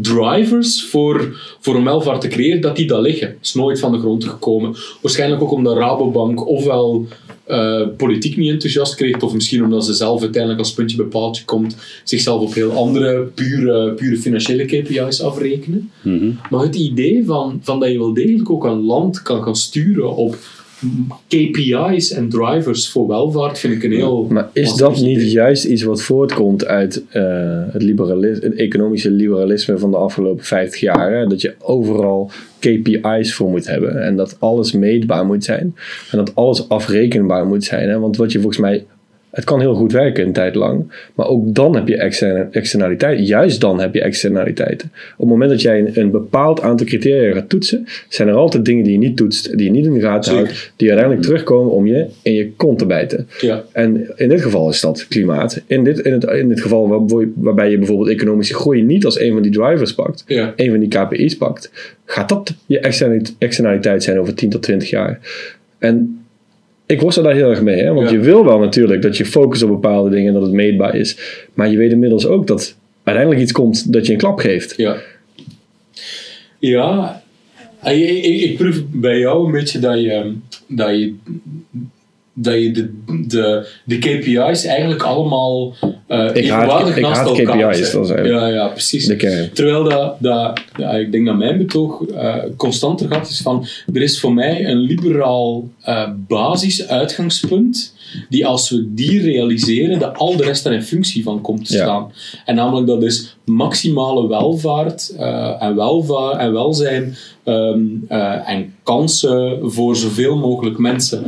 drivers voor, voor een welvaart te creëren, dat die daar liggen. is nooit van de grond gekomen. Waarschijnlijk ook omdat Rabobank ofwel eh, politiek niet enthousiast kreeg, of misschien omdat ze zelf uiteindelijk als puntje bij paaltje komt, zichzelf op heel andere, pure, pure financiële KPI's afrekenen. Mhm. Maar het idee van, van dat je wel degelijk ook een land kan gaan sturen op KPI's en drivers voor welvaart, vind ik een heel... Maar is dat niet idee. juist iets wat voortkomt uit eh, het, economische liberalisme van de afgelopen 50 jaar? Hè? Dat je overal KPI's voor moet hebben en dat alles meetbaar moet zijn en dat alles afrekenbaar moet zijn. Hè? Want wat je volgens mij, het kan heel goed werken een tijd lang, maar ook dan heb je externaliteiten. Juist dan heb je externaliteiten. Op het moment dat jij een, bepaald aantal criteria gaat toetsen, zijn er altijd dingen die je niet toetst, die je niet in de gaten houdt, die uiteindelijk terugkomen om je in je kont te bijten. Ja, En in dit geval is dat klimaat. In dit, in het, in dit geval waar- waarbij je bijvoorbeeld economische groei niet als een van die drivers pakt, ja. een van die KPI's pakt, gaat dat je externali- externaliteit zijn over 10 tot 20 jaar. En ik worstel daar heel erg mee. Hè? Want Ja. je wil wel natuurlijk dat je focust op bepaalde dingen en dat het meetbaar is. Maar je weet inmiddels ook dat uiteindelijk iets komt dat je een klap geeft. Ja. Ja, en je- ik, ik proef bij jou een beetje dat je, dat je, dat je de, de, de KPI's eigenlijk allemaal eh Ik haat- evenwaardig ik naast haat elkaar KPI's, dat is eigenlijk Ja, ja, precies. Terwijl dat, dat ja, ik denk dat mijn betoog eh constanter gaat is van er is voor mij een liberaal eh basisuitgangspunt die als we die realiseren, dat al de rest er in functie van komt te Ja. staan. En namelijk dat is maximale welvaart en, welvaart en welzijn ehm, eh, en kansen voor zoveel mogelijk mensen.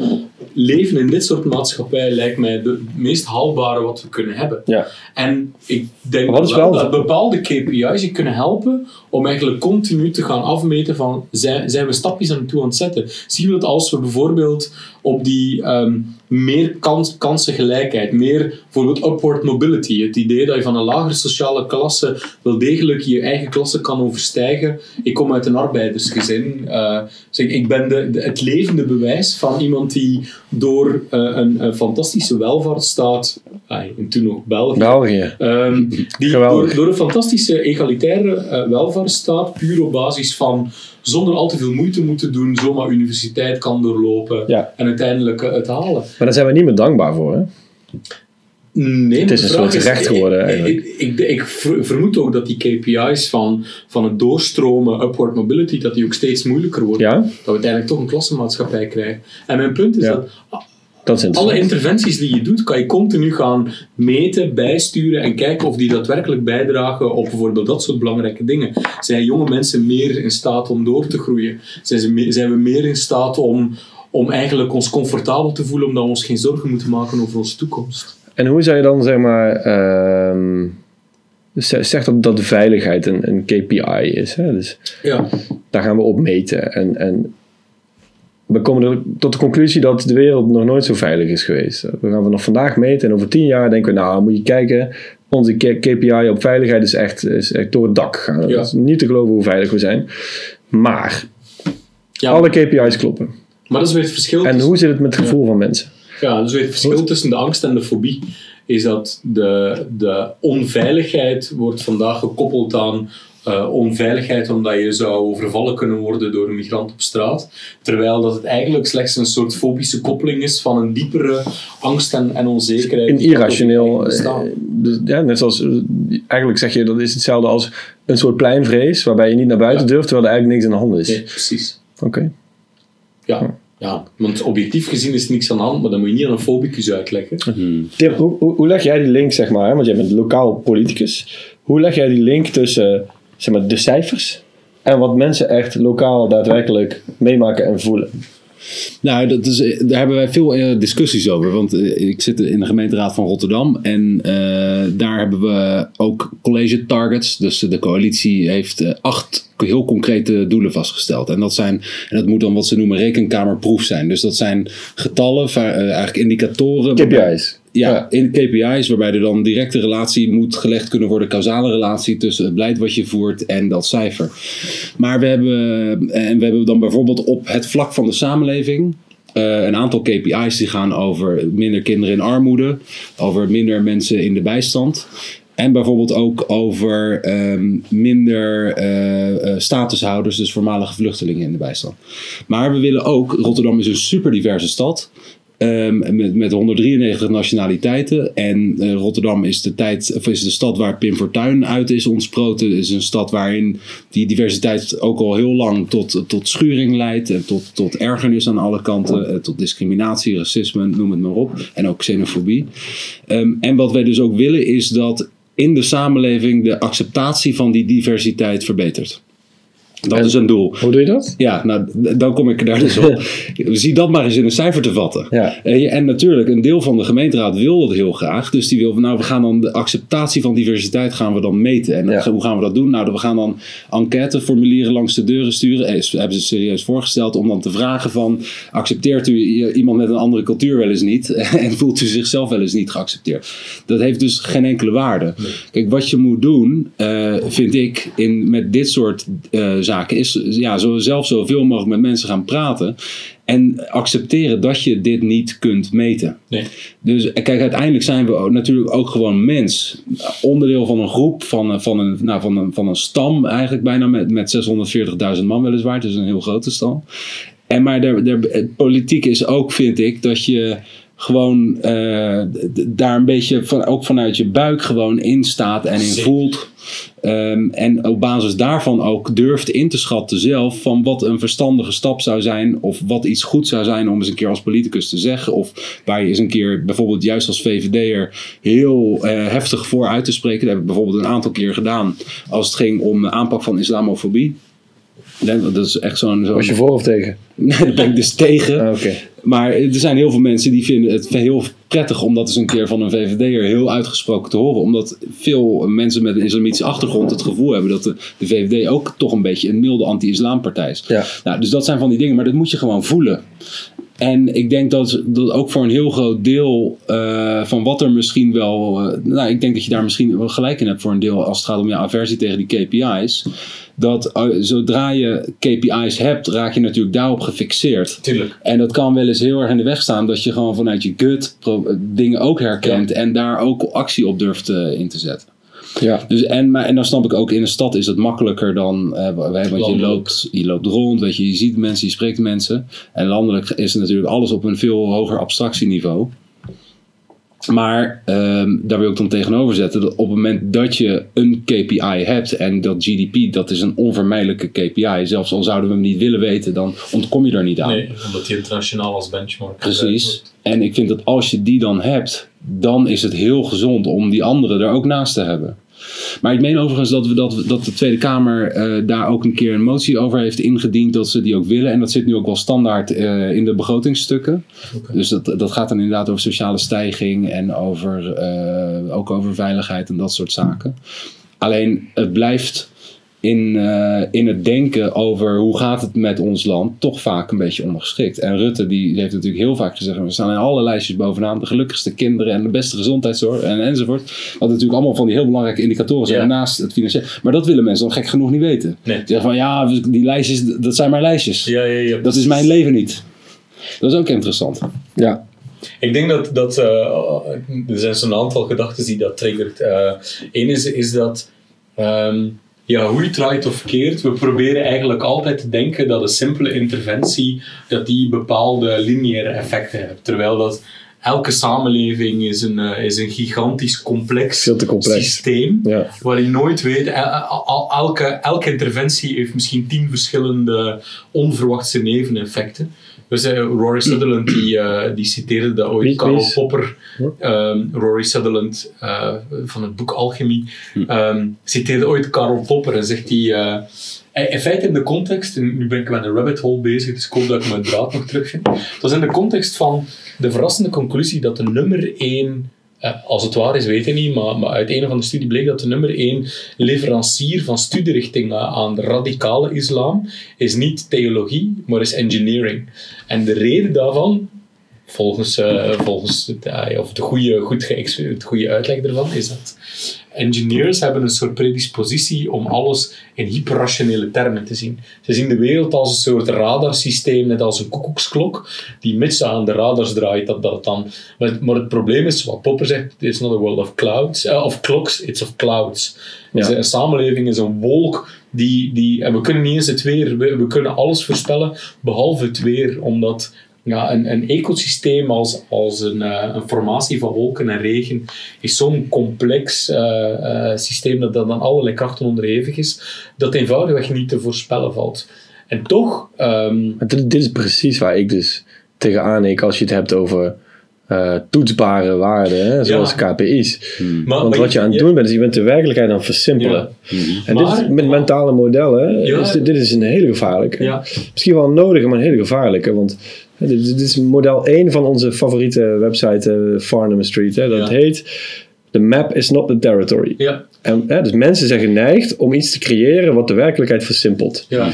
Leven in dit soort maatschappij lijkt mij het meest haalbare wat we kunnen hebben. Ja. En ik denk wel- dat bepaalde KPI's je kunnen helpen om eigenlijk continu te gaan afmeten van zijn, zijn we stapjes aan toe aan het zetten. Zien we dat als we bijvoorbeeld op die ehm, meer kans, kansengelijkheid, meer bijvoorbeeld upward mobility, het idee dat je van een lagere sociale klasse wel degelijk je eigen klasse kan overstijgen. Ik kom uit een arbeidersgezin. eh, zeg, ik ben de, de- het levende bewijs van iemand die door eh, een, een fantastische welvaartsstaat, en toen nog België, België. Ehm, die door, door een fantastische egalitaire eh, welvaartsstaat, puur op basis van zonder al te veel moeite moeten doen, zomaar universiteit kan doorlopen Ja. en uiteindelijk eh, het halen. Maar daar zijn we niet meer dankbaar voor. Hè? Nee, Het is een soort recht geworden, ik- eigenlijk. Ik, ik, ik ver- vermoed ook dat die KPI's van, van het doorstromen, upward mobility, dat die ook steeds moeilijker worden. Ja, Dat we uiteindelijk toch een klassenmaatschappij krijgen. En mijn punt is Ja. dat dat alle interventies die je doet, kan je continu gaan meten, bijsturen en kijken of die daadwerkelijk bijdragen op bijvoorbeeld dat soort belangrijke dingen. Zijn jonge mensen meer in staat om door te groeien? Zijn, ze zijn we meer in staat om, om eigenlijk ons comfortabel te voelen omdat we ons geen zorgen moeten maken over onze toekomst? En hoe zou je dan, zeg maar, ehm, zeg dat, dat veiligheid een, een KPI is. Hè? Dus Ja, daar gaan we op meten. En, en we komen er tot de conclusie dat de wereld nog nooit zo veilig is geweest. We gaan vanaf vandaag meten en over tien jaar denken we, nou moet je kijken, onze KPI op veiligheid is echt, is echt door het dak gegaan. Ja. Het is niet te geloven hoe veilig we zijn. Maar ja alle KPI's kloppen. maar dat is weer het verschil. En tussen- hoe zit het met het gevoel van mensen? Ja, dus het verschil tussen de angst en de fobie is dat de, de onveiligheid wordt vandaag gekoppeld aan eh, onveiligheid omdat je zou overvallen kunnen worden door een migrant op straat. Terwijl dat het eigenlijk slechts een soort fobische koppeling is van een diepere angst en, en onzekerheid. Een irrationeel. eh, dus, ja, net zoals. eh, eigenlijk zeg je dat is hetzelfde als een soort pleinvrees. waarbij je niet naar buiten Ja. durft terwijl er eigenlijk niks aan de hand is. Nee, precies. Oké. Ja. ja, want objectief gezien is niks aan de hand, maar dat moet je niet aan een fobicus uitleggen. Tim, hoe, hoe, hoe leg jij die link, zeg maar, hè, want jij bent lokaal politicus. Hoe leg jij die link tussen zeg maar, de cijfers en wat mensen echt lokaal daadwerkelijk meemaken en voelen? Nou, dat is, daar hebben wij veel eh, discussies over. Want eh, ik zit in de gemeenteraad van Rotterdam. En eh, daar hebben we ook college targets. Dus de coalitie heeft eh, acht heel concrete doelen vastgesteld. En dat zijn, en dat moet dan wat ze noemen rekenkamerproef zijn. Dus dat zijn getallen, eh, eigenlijk indicatoren. KPI's. Ja, in KPI's, waarbij er dan directe relatie moet gelegd kunnen worden, causale relatie tussen het beleid wat je voert en dat cijfer. Maar we hebben, en we hebben dan bijvoorbeeld op het vlak van de samenleving eh, een aantal KPI's die gaan over minder kinderen in armoede, over minder mensen in de bijstand. En bijvoorbeeld ook over ehm, minder eh, statushouders, dus voormalige vluchtelingen in de bijstand. Maar we willen ook, Rotterdam is een super diverse stad. Ehm, met, met 193 nationaliteiten. En eh, Rotterdam is de, tijd, is de stad waar Pim Fortuyn uit is ontsproten. Het is een stad waarin die diversiteit ook al heel lang tot, tot schuring leidt. En tot, tot ergernis aan alle kanten. eh, tot discriminatie, racisme, noem het maar op. En ook xenofobie. Ehm, en wat wij dus ook willen is dat in de samenleving de acceptatie van die diversiteit verbetert. Dat En- is een doel. Hoe doe je dat? Ja, nou, dan kom ik daar dus op. [laughs] Zie dat maar eens in een cijfer te vatten. Ja. En, en natuurlijk, een deel van de gemeenteraad wil dat heel graag. Dus die wil van, nou, we gaan dan de acceptatie van diversiteit gaan we dan meten. En Ja. hoe gaan we dat doen? Nou, we gaan dan enquêteformulieren langs de deuren sturen. Eh, hebben ze serieus voorgesteld om dan te vragen van, accepteert u iemand met een andere cultuur wel eens niet? [laughs] en voelt u zichzelf wel eens niet geaccepteerd? Dat heeft dus geen enkele waarde. Kijk, wat je moet doen, eh, vind ik, in, met dit soort eh, zaken is ja, zo, zelf zoveel mogelijk met mensen gaan praten. En accepteren dat je dit niet kunt meten. Nee. Dus kijk, uiteindelijk zijn we natuurlijk ook gewoon mens. Onderdeel van een groep, van, een- van, een, nou, van, een, van een stam eigenlijk bijna met, met 640.000 man weliswaar. Het is een heel grote stam. En maar de, de, politiek is ook, vind ik, dat je gewoon eh, daar een beetje van, ook vanuit je buik gewoon in staat en in Zeker. voelt. Ehm, en op basis daarvan ook durft in te schatten zelf van wat een verstandige stap zou zijn. Of wat iets goed zou zijn om eens een keer als politicus te zeggen. Of waar je eens een keer bijvoorbeeld juist als VVD'er heel eh, heftig voor uit te spreken. Dat heb ik bijvoorbeeld een aantal keer gedaan als het ging om de aanpak van islamofobie. Dat is echt zo'n... zo'n Was je voor of tegen? [laughs] Nee, ben ik dus tegen. Ah, Oké. Maar er zijn heel veel mensen die vinden het heel prettig om dat eens een keer van een VVD'er heel uitgesproken te horen. Omdat veel mensen met een islamitische achtergrond het gevoel hebben dat de, de VVD ook toch een beetje een milde anti-islampartij is. Ja. Nou, dus dat zijn van die dingen, maar dat moet je gewoon voelen. En ik denk dat, dat ook voor een heel groot deel eh, van wat er misschien wel. eh, nou, ik denk dat je daar misschien wel gelijk in hebt voor een deel als het gaat om je aversie tegen die KPI's. Dat eh, zodra je KPI's hebt, raak je natuurlijk daarop gefixeerd. Tuurlijk. En dat kan wel eens heel erg in de weg staan dat je gewoon vanuit je gut dingen ook herkent en daar ook actie op durft in te zetten. Ja. Dus en, maar, en dan snap ik ook, in de stad is het makkelijker dan, wij- want je loopt, je loopt rond, weet je, je ziet mensen, je spreekt mensen. En landelijk is het natuurlijk alles op een veel hoger abstractieniveau. Maar ehm, daar wil ik dan tegenover zetten dat op het moment dat je een KPI hebt en dat GDP, dat is een onvermijdelijke KPI. Zelfs al zouden we hem niet willen weten, dan ontkom je er niet aan. Nee, omdat die internationaal als benchmark Precies. En ik vind dat als je die dan hebt, dan is het heel gezond om die anderen er ook naast te hebben. Maar ik meen overigens dat, we dat, dat de Tweede Kamer eh, daar ook een keer een motie over heeft ingediend dat ze die ook willen. En dat zit nu ook wel standaard eh, in de begrotingsstukken. Dus dat, dat gaat dan inderdaad over sociale stijging en over, eh, ook over veiligheid en dat soort zaken. Alleen het blijft in, eh, in het denken over hoe gaat het met ons land toch vaak een beetje ondergeschikt. En Rutte die heeft natuurlijk heel vaak gezegd, we staan in alle lijstjes bovenaan, de gelukkigste kinderen en de beste gezondheidszorg en, enzovoort. Wat natuurlijk allemaal van die heel belangrijke indicatoren zijn Ja. naast het financiële. Maar dat willen mensen dan gek genoeg niet weten. Nee. Die zeggen van ja, die lijstjes, dat zijn maar lijstjes. Ja, ja, ja. Dat is mijn leven niet. Dat is ook interessant. Ja. Ik denk dat, dat eh, er zijn zo'n aantal gedachten die dat triggert. Eén is, is dat, ehm, ja, hoe je het draait of keert, we proberen eigenlijk altijd te denken dat een simpele interventie, dat die bepaalde lineaire effecten heeft. Terwijl dat elke samenleving is een, eh, is een gigantisch complex, systeem. Ja. Waar je nooit weet, el- el- elke, elke interventie heeft misschien tien verschillende onverwachte neveneffecten. Dus Rory Sutherland die, eh, die citeerde dat ooit, Karl Popper, Hm? ehm, Rory Sutherland eh, van het boek Alchemie, ehm, citeerde ooit Karl Popper en zegt hij, eh, in feite in de context, en nu ben ik met een rabbit hole bezig, dus ik hoop dat ik mijn draad nog terugvind. Het was in de context van de verrassende conclusie dat de nummer één eh, als het waar is, weet ik niet, maar, maar uit een van de studie bleek dat de nummer één leverancier van studierichtingen aan de radicale islam is niet theologie, maar is engineering. En de reden daarvan, volgens, eh, volgens eh, of de goede, goed het goede uitleg ervan, is dat engineers hebben een soort predispositie om alles in hyperrationele termen te zien. Ze zien de wereld als een soort radarsysteem, net als een koekoeksklok, die mits aan de radars draait, dat, dat dan... Maar, het probleem is, wat Popper zegt, it's not a world of clouds, eh, of clocks, it's of clouds. Dus Ja. een samenleving is een wolk die, die... En we kunnen niet eens het weer, we, we kunnen alles voorspellen, behalve het weer, omdat ja, een, een ecosysteem als, als een, eh, een formatie van wolken en regen is zo'n complex eh, eh, systeem dat dat aan allerlei krachten onderhevig is, dat eenvoudigweg niet te voorspellen valt. En toch, ehm, dit, dit is precies waar ik dus tegenaan ik als je het hebt over eh, toetsbare waarden, hè, zoals KPI's. maar, Want maar wat je aan het doen bent, is je bent de werkelijkheid aan het versimpelen. En dit is, met mentale modellen, Ja. is dit, dit is een hele gevaarlijke. Ja. Misschien wel een nodige, maar een hele gevaarlijke. Want dit, is model 1 van onze favoriete website, eh, Farnham Street. Hè, dat Ja. heet The map is not the territory. Ja, En, hè, dus mensen zijn geneigd om iets te creëren wat de werkelijkheid versimpelt. ja.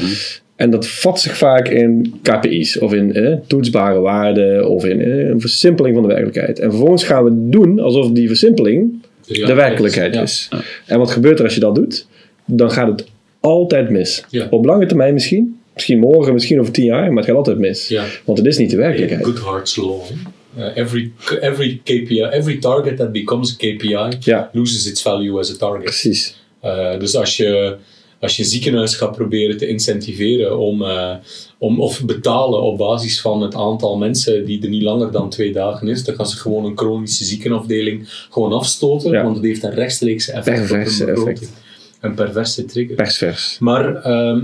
En dat vat zich vaak in KPI's of in eh, toetsbare waarden of in eh, een versimpeling van de werkelijkheid. En vervolgens gaan we doen alsof die versimpeling de werkelijkheid Ja. is. En wat gebeurt er als je dat doet? Dan gaat het altijd mis. Ja. Op lange termijn misschien. Misschien morgen, misschien over tien jaar, maar het gaat altijd mis. Ja. Want het is niet de werkelijkheid. Goodhart's law. hè. Uh, every, every KPI, every target that becomes a KPI Ja. loses its value as a target. Precies. Uh, dus als je, als je ziekenhuis gaat proberen te incentiveren om, uh, om, of betalen op basis van het aantal mensen die er niet langer dan twee dagen is, dan gaan ze gewoon een chronische ziekenafdeling gewoon afstoten, Ja. want het heeft een rechtstreekse effect Perverse op effect. Een perverse trigger. Persvers. Maar ehm,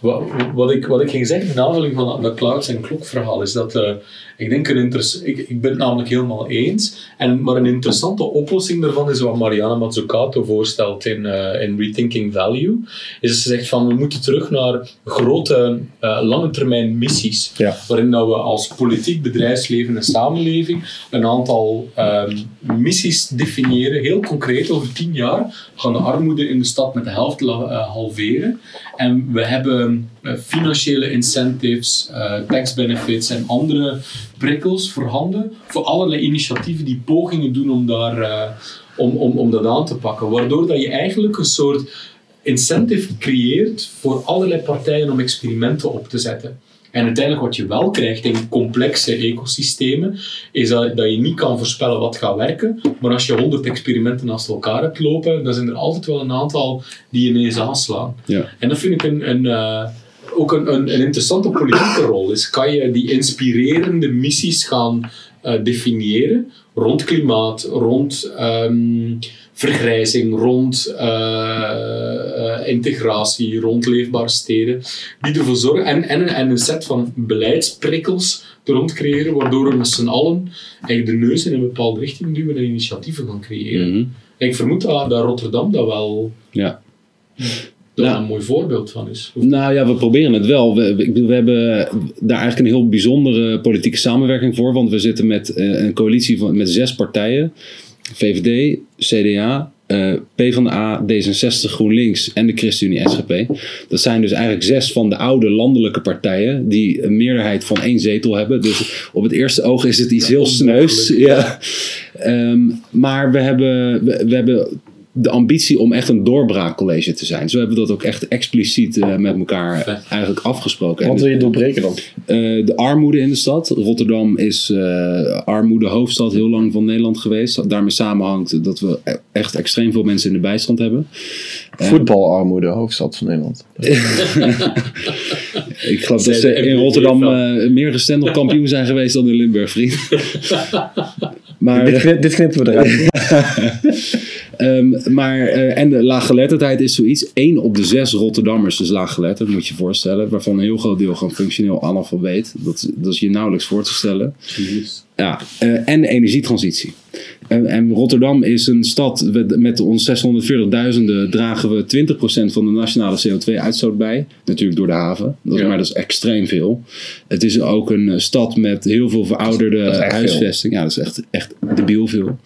wat, wat, ik, wat ik ging zeggen in aanvulling van dat clouds en klokverhaal is dat eh, ik denk een ik, ik ben het namelijk helemaal eens. En, maar een interessante oplossing daarvan is wat Mariana Mazzucato voorstelt in, eh, in Rethinking Value. Is dat ze zegt van we moeten terug naar grote eh, lange termijn missies. Ja. Waarin dat we als politiek, bedrijfsleven en samenleving een aantal ehm, missies definiëren. Heel concreet, over tien jaar gaan de armoede in de stad met de helft eh, halveren. En we hebben financiële incentives, eh, tax benefits en andere prikkels voorhanden voor allerlei initiatieven die pogingen doen om, daar, eh, om, om, om dat aan te pakken. Waardoor dat je eigenlijk een soort incentive creëert voor allerlei partijen om experimenten op te zetten. En uiteindelijk wat je wel krijgt in complexe ecosystemen, is dat, dat je niet kan voorspellen wat gaat werken. Maar als je honderd experimenten naast elkaar hebt lopen, dan zijn er altijd wel een aantal die ineens aanslaan. Ja. En dat vind ik een, een, eh, ook een, een, een interessante politieke rol. Is kan je die inspirerende missies gaan eh, definiëren rond klimaat, rond ehm, vergrijzing, rond eh, eh, integratie, rond leefbare steden, die ervoor zorgen en, en, en een set van beleidsprikkels rond creëren, waardoor we met z'n allen eigenlijk de neus in een bepaalde richting duwen en initiatieven gaan creëren. Mhm. En ik vermoed dat, dat Rotterdam dat wel Ja. Dat Ja. een mooi voorbeeld van is. Nou ja, we proberen het wel. We, we- we hebben daar eigenlijk een heel bijzondere politieke samenwerking voor. Want we zitten met eh, een coalitie van, met zes partijen. VVD, CDA, eh PvdA, D66, GroenLinks en de ChristenUnie SGP. Dat zijn dus eigenlijk zes van de oude landelijke partijen die een meerderheid van één zetel hebben. Dus op het eerste oog is het iets heel sneus. Ja. Ehm, maar we hebben, we, we hebben de ambitie om echt een doorbraakcollege te zijn. Zo hebben we dat ook echt expliciet eh, met elkaar Vet. eigenlijk afgesproken. En Wat wil je doorbreken dan? eh, de armoede in de stad. Rotterdam is eh armoede hoofdstad heel lang van Nederland geweest. Daarmee samenhangt dat we e- echt extreem veel mensen in de bijstand hebben. Voetbalarmoede, hoofdstad van Nederland. [laughs] Ik geloof dat ze in Rotterdam eh, meer gestemd op kampioen zijn geweest dan in Limburg, vriend. [laughs] maar, dit, dit knippen we eruit. [laughs] Ehm, maar, eh, en de laaggeletterdheid is zoiets. Eén op de zes Rotterdammers is laaggeletterd, moet je je voorstellen. Waarvan een heel groot deel gewoon functioneel analfabeet. Dat, dat is je nauwelijks voor te stellen. Ja, eh, en de energietransitie. En, en Rotterdam is een stad, met, met ons 640.000 dragen we 20% van de nationale CO2-uitstoot bij. Natuurlijk door de haven, dat, Ja. maar dat is extreem veel. Het is ook een eh, stad met heel veel verouderde huisvesting. Ja, dat is echt, echt debiel veel.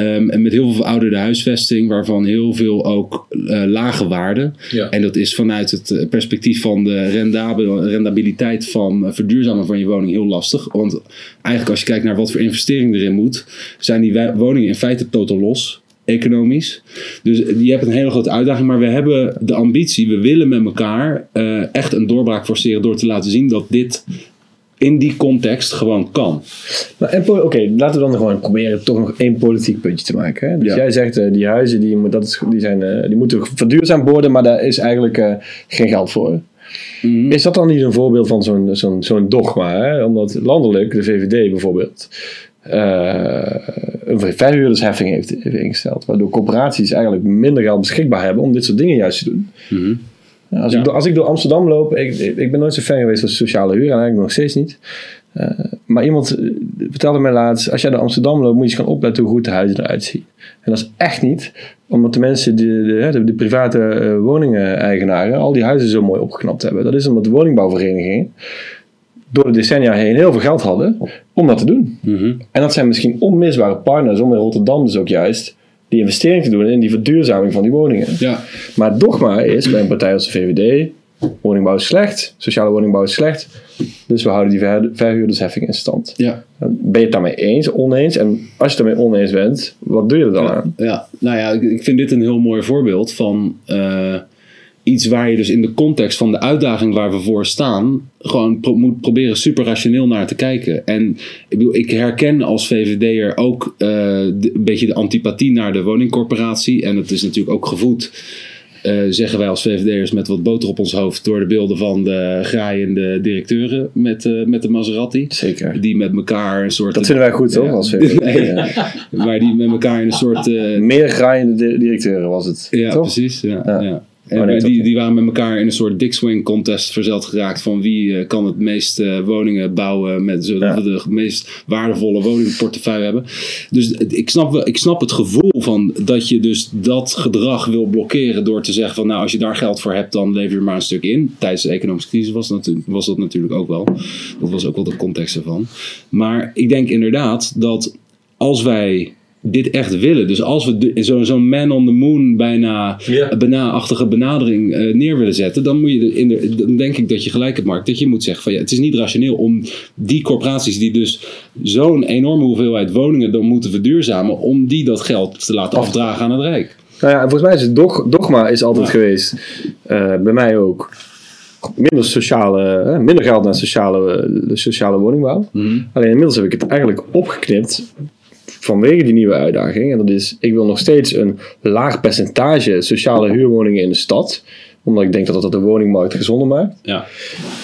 Ehm, en met heel veel verouderde huisvesting, waarvan heel veel ook eh, lage waarden. Ja. En dat is vanuit het eh, perspectief van de rendabel, rendabiliteit van eh, verduurzamen van je woning heel lastig. Want eigenlijk als je kijkt naar wat voor investering erin moet, zijn die woningen in feite totaal los. Economisch. Dus je hebt een hele grote uitdaging. Maar we hebben de ambitie, we willen met elkaar echt een doorbraak forceren door te laten zien dat dit in die context gewoon kan. Oké, laten we dan gewoon proberen toch nog één politiek puntje te maken. Hè? Dus Ja. jij zegt, eh, die huizen die, dat is, die, zijn, eh, die moeten verduurzaamd worden, maar daar is eigenlijk eh, geen geld voor. Mhm. Is dat dan niet een voorbeeld van zo'n zo'n zo'n dogma? Hè? Omdat landelijk, de VVD bijvoorbeeld, een verhuurdersheffing heeft, ingesteld. Waardoor corporaties eigenlijk minder geld beschikbaar hebben om dit soort dingen juist te doen. Mhm. Als, Ja. ik, door- als ik door Amsterdam loop, ik, ik ben nooit zo fan geweest van sociale huur en eigenlijk nog steeds niet. Eh, maar iemand eh, vertelde mij laatst, als jij door Amsterdam loopt, moet je eens gaan opletten hoe goed de huizen eruit zien. En dat is echt niet omdat de mensen, die, de, de, de private eh, woningen-eigenaren, al die huizen zo mooi opgeknapt hebben. Dat is omdat de woningbouwverenigingen door de decennia heen heel veel geld hadden om dat te doen. Mhm. En dat zijn misschien onmisbare partners om in Rotterdam dus ook juist die investering te doen in die verduurzaming van die woningen. Ja, Maar het dogma is bij een partij als de VVD: woningbouw is slecht, sociale woningbouw is slecht. Dus we houden die verhu- verhuurdersheffing in stand. ja. Ben je het daarmee eens, oneens? En als je het daarmee oneens bent, wat doe je er dan aan? Ja, nou ja, ik, ik vind dit een heel mooi voorbeeld van. eh, iets waar je dus in de context van de uitdaging waar we voor staan, gewoon pro- moet proberen super rationeel naar te kijken. En ik, bedoel, ik herken als VVD'er ook eh, de- een beetje de antipathie naar de woningcorporatie. En het is natuurlijk ook gevoed. eh, zeggen wij als VVD'ers met wat boter op ons hoofd door de beelden van de graaiende directeuren met, eh, met de Maserati. Zeker. Die met elkaar een soort. Dat vinden wij goed, toch? Ja. Als [laughs] VVD? Nee. Ja. Maar die met elkaar in een soort. Meer graaiende di- directeuren was het. ja, toch? precies. Ja, Ja. En nee, dat- die, die waren met elkaar in een soort dick swing contest verzeld geraakt van wie eh, kan het meest eh, woningen bouwen met, zodat Ja. we de meest waardevolle woningportefeuille hebben. Dus ik snap, wel, ik snap het gevoel van dat je dus dat gedrag wil blokkeren door te zeggen van nou als je daar geld voor hebt dan lever je maar een stuk in. Tijdens de economische crisis was, natu- was dat natuurlijk ook wel. Dat was ook wel de context ervan. Maar ik denk inderdaad dat als wij dit echt willen. Dus als we zo- zo'n man on the moon bijna Ja. bena-achtige benadering eh, neer willen zetten, dan, moet je de- in de, dan denk ik dat je gelijk hebt, Mark. Dat je moet zeggen van ja, het is niet rationeel om die corporaties die dus zo'n enorme hoeveelheid woningen dan moeten verduurzamen, om die dat geld te laten afdragen aan het Rijk. Nou ja, en volgens mij is het dog- dogma is altijd Ja. geweest, eh, bij mij ook, minder, sociale, eh, minder geld naar sociale, sociale woningbouw. Alleen inmiddels heb ik het eigenlijk opgeknipt vanwege die nieuwe uitdaging. En dat is, ik wil nog steeds een laag percentage sociale huurwoningen in de stad. Omdat ik denk dat dat de woningmarkt gezonder maakt. Ja,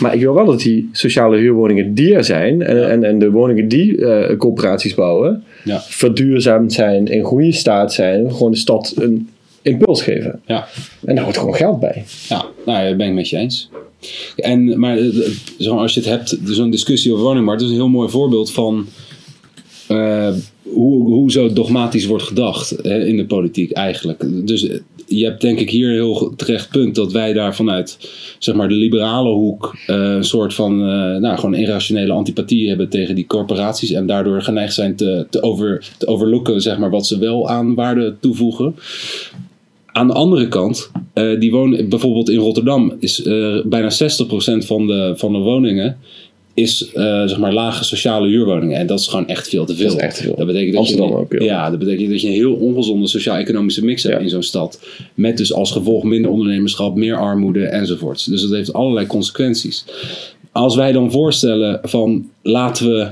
Maar ik wil wel dat die sociale huurwoningen die er zijn. En, en, en de woningen die eh, corporaties bouwen. ja, Verduurzaamd zijn, in goede staat zijn. Gewoon de stad een impuls geven. ja. En daar hoort gewoon geld bij. Ja, nou, dat ben ik met je eens. En, maar eh, eh, zo, als je het hebt, zo'n discussie over woningmarkt, dat is een heel mooi voorbeeld van eh, hoe, hoe zo dogmatisch wordt gedacht hè, in de politiek eigenlijk. Dus eh, je hebt denk ik hier een heel terecht punt dat wij daar vanuit zeg maar, de liberale hoek eh, een soort van nou, gewoon irrationele antipathie hebben tegen die corporaties en daardoor geneigd zijn te, te, over, te zeg maar, wat ze wel aan waarde toevoegen. Aan de andere kant, die wonen bijvoorbeeld in Rotterdam is bijna 60% van de, van de woningen is eh, zeg maar lage sociale huurwoningen. En dat is gewoon echt veel te veel. Dat is echt veel. Dat betekent dat Amsterdam je, ook, ja. Ja, dat betekent dat je een heel ongezonde sociaal-economische mix hebt Ja. in zo'n stad. Met dus als gevolg minder ondernemerschap, meer armoede enzovoorts. Dus dat heeft allerlei consequenties. Als wij dan voorstellen van laten we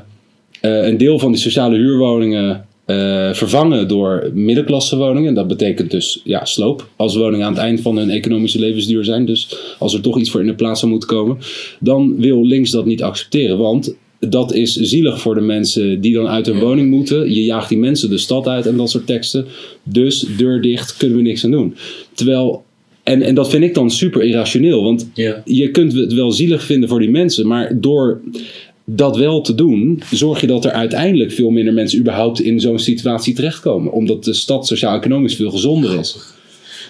eh, een deel van die sociale huurwoningen eh, vervangen door middenklassewoningen. Dat betekent dus ja, sloop. Als woningen aan het eind van hun economische levensduur zijn. Dus als er toch iets voor in de plaats zou moeten komen. Dan wil links dat niet accepteren. Want dat is zielig voor de mensen die dan uit hun woning moeten. Je jaagt die mensen de stad uit en dat soort teksten. Dus deur dicht, kunnen we niks aan doen. Terwijl, en, en dat vind ik dan super irrationeel. Want je kunt het wel zielig vinden voor die mensen, maar door dat wel te doen, zorg je dat er uiteindelijk veel minder mensen überhaupt in zo'n situatie terechtkomen. Omdat de stad sociaal-economisch veel gezonder is.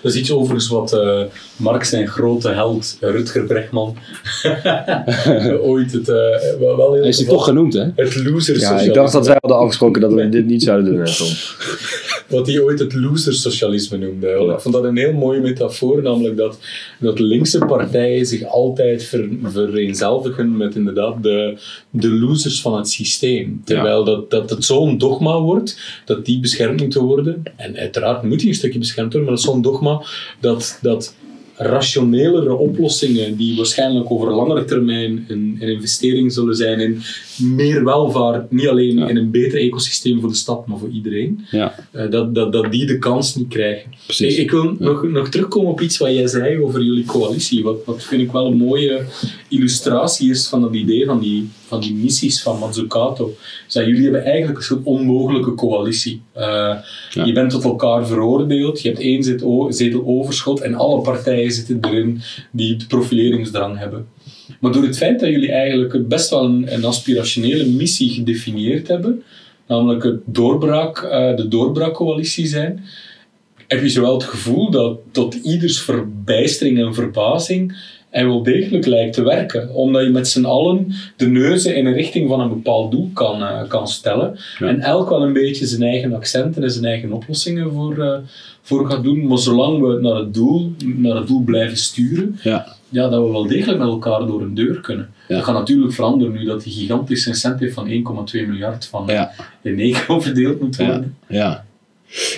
Dat is iets overigens wat eh Mark zijn grote held eh, Rutger Bregman [laughs] ooit het eh, wel, heel Hij is die toch genoemd, hè? het loser Ja, ik dacht dat wij hadden afgesproken dat we dit niet zouden doen. hè, Tom. [laughs] wat hij ooit het loser-socialisme noemde. Ik vond dat een heel mooie metafoor, namelijk dat, dat linkse partijen zich altijd ver, vereenzelvigen met inderdaad de, de losers van het systeem. Terwijl dat, dat het zo'n dogma wordt, dat die beschermd moeten worden. En uiteraard moet die een stukje beschermd worden, maar dat is zo'n dogma dat... dat rationelere oplossingen die waarschijnlijk over langere termijn een, een investering zullen zijn in meer welvaart, niet alleen Ja. in een beter ecosysteem voor de stad, maar voor iedereen. Ja, Eh, dat, dat, dat die de kans niet krijgen. Precies. Ik, ik wil nog, nog terugkomen op iets wat jij zei over jullie coalitie. Wat, wat vind ik wel een mooie illustratie is van dat idee van die, van die missies van Mazzucato. Jullie hebben eigenlijk een soort onmogelijke coalitie. Eh, Je bent tot elkaar veroordeeld, je hebt één zetel, overschot en alle partijen zitten erin die de profileringsdrang hebben. Maar door het feit dat jullie eigenlijk best wel een, een aspirationele missie gedefinieerd hebben, namelijk het doorbraak, eh, de doorbraakcoalitie zijn, heb je zowel het gevoel dat tot ieders verbijstering en verbazing hij wel degelijk lijkt te werken. Omdat je met z'n allen de neuzen in een richting van een bepaald doel kan, eh, kan stellen. Ja. En elk wel een beetje zijn eigen accenten en zijn eigen oplossingen voor, eh, voor gaat doen. Maar zolang we naar het doel, naar het doel blijven sturen, ja, ja, dat we wel degelijk met elkaar door een deur kunnen. Ja. Dat gaat natuurlijk veranderen nu dat die gigantische incentive van 1,2 miljard van ja, in één verdeeld moet worden. ja.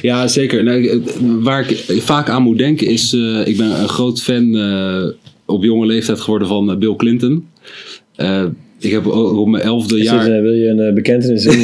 Ja, zeker. Nou, eh, waar ik vaak aan moet denken is... eh, ik ben een groot fan eh, op jonge leeftijd geworden van eh, Bill Clinton. Ik heb op mijn elfde jaar... eh, wil je een eh, bekentenis? [laughs]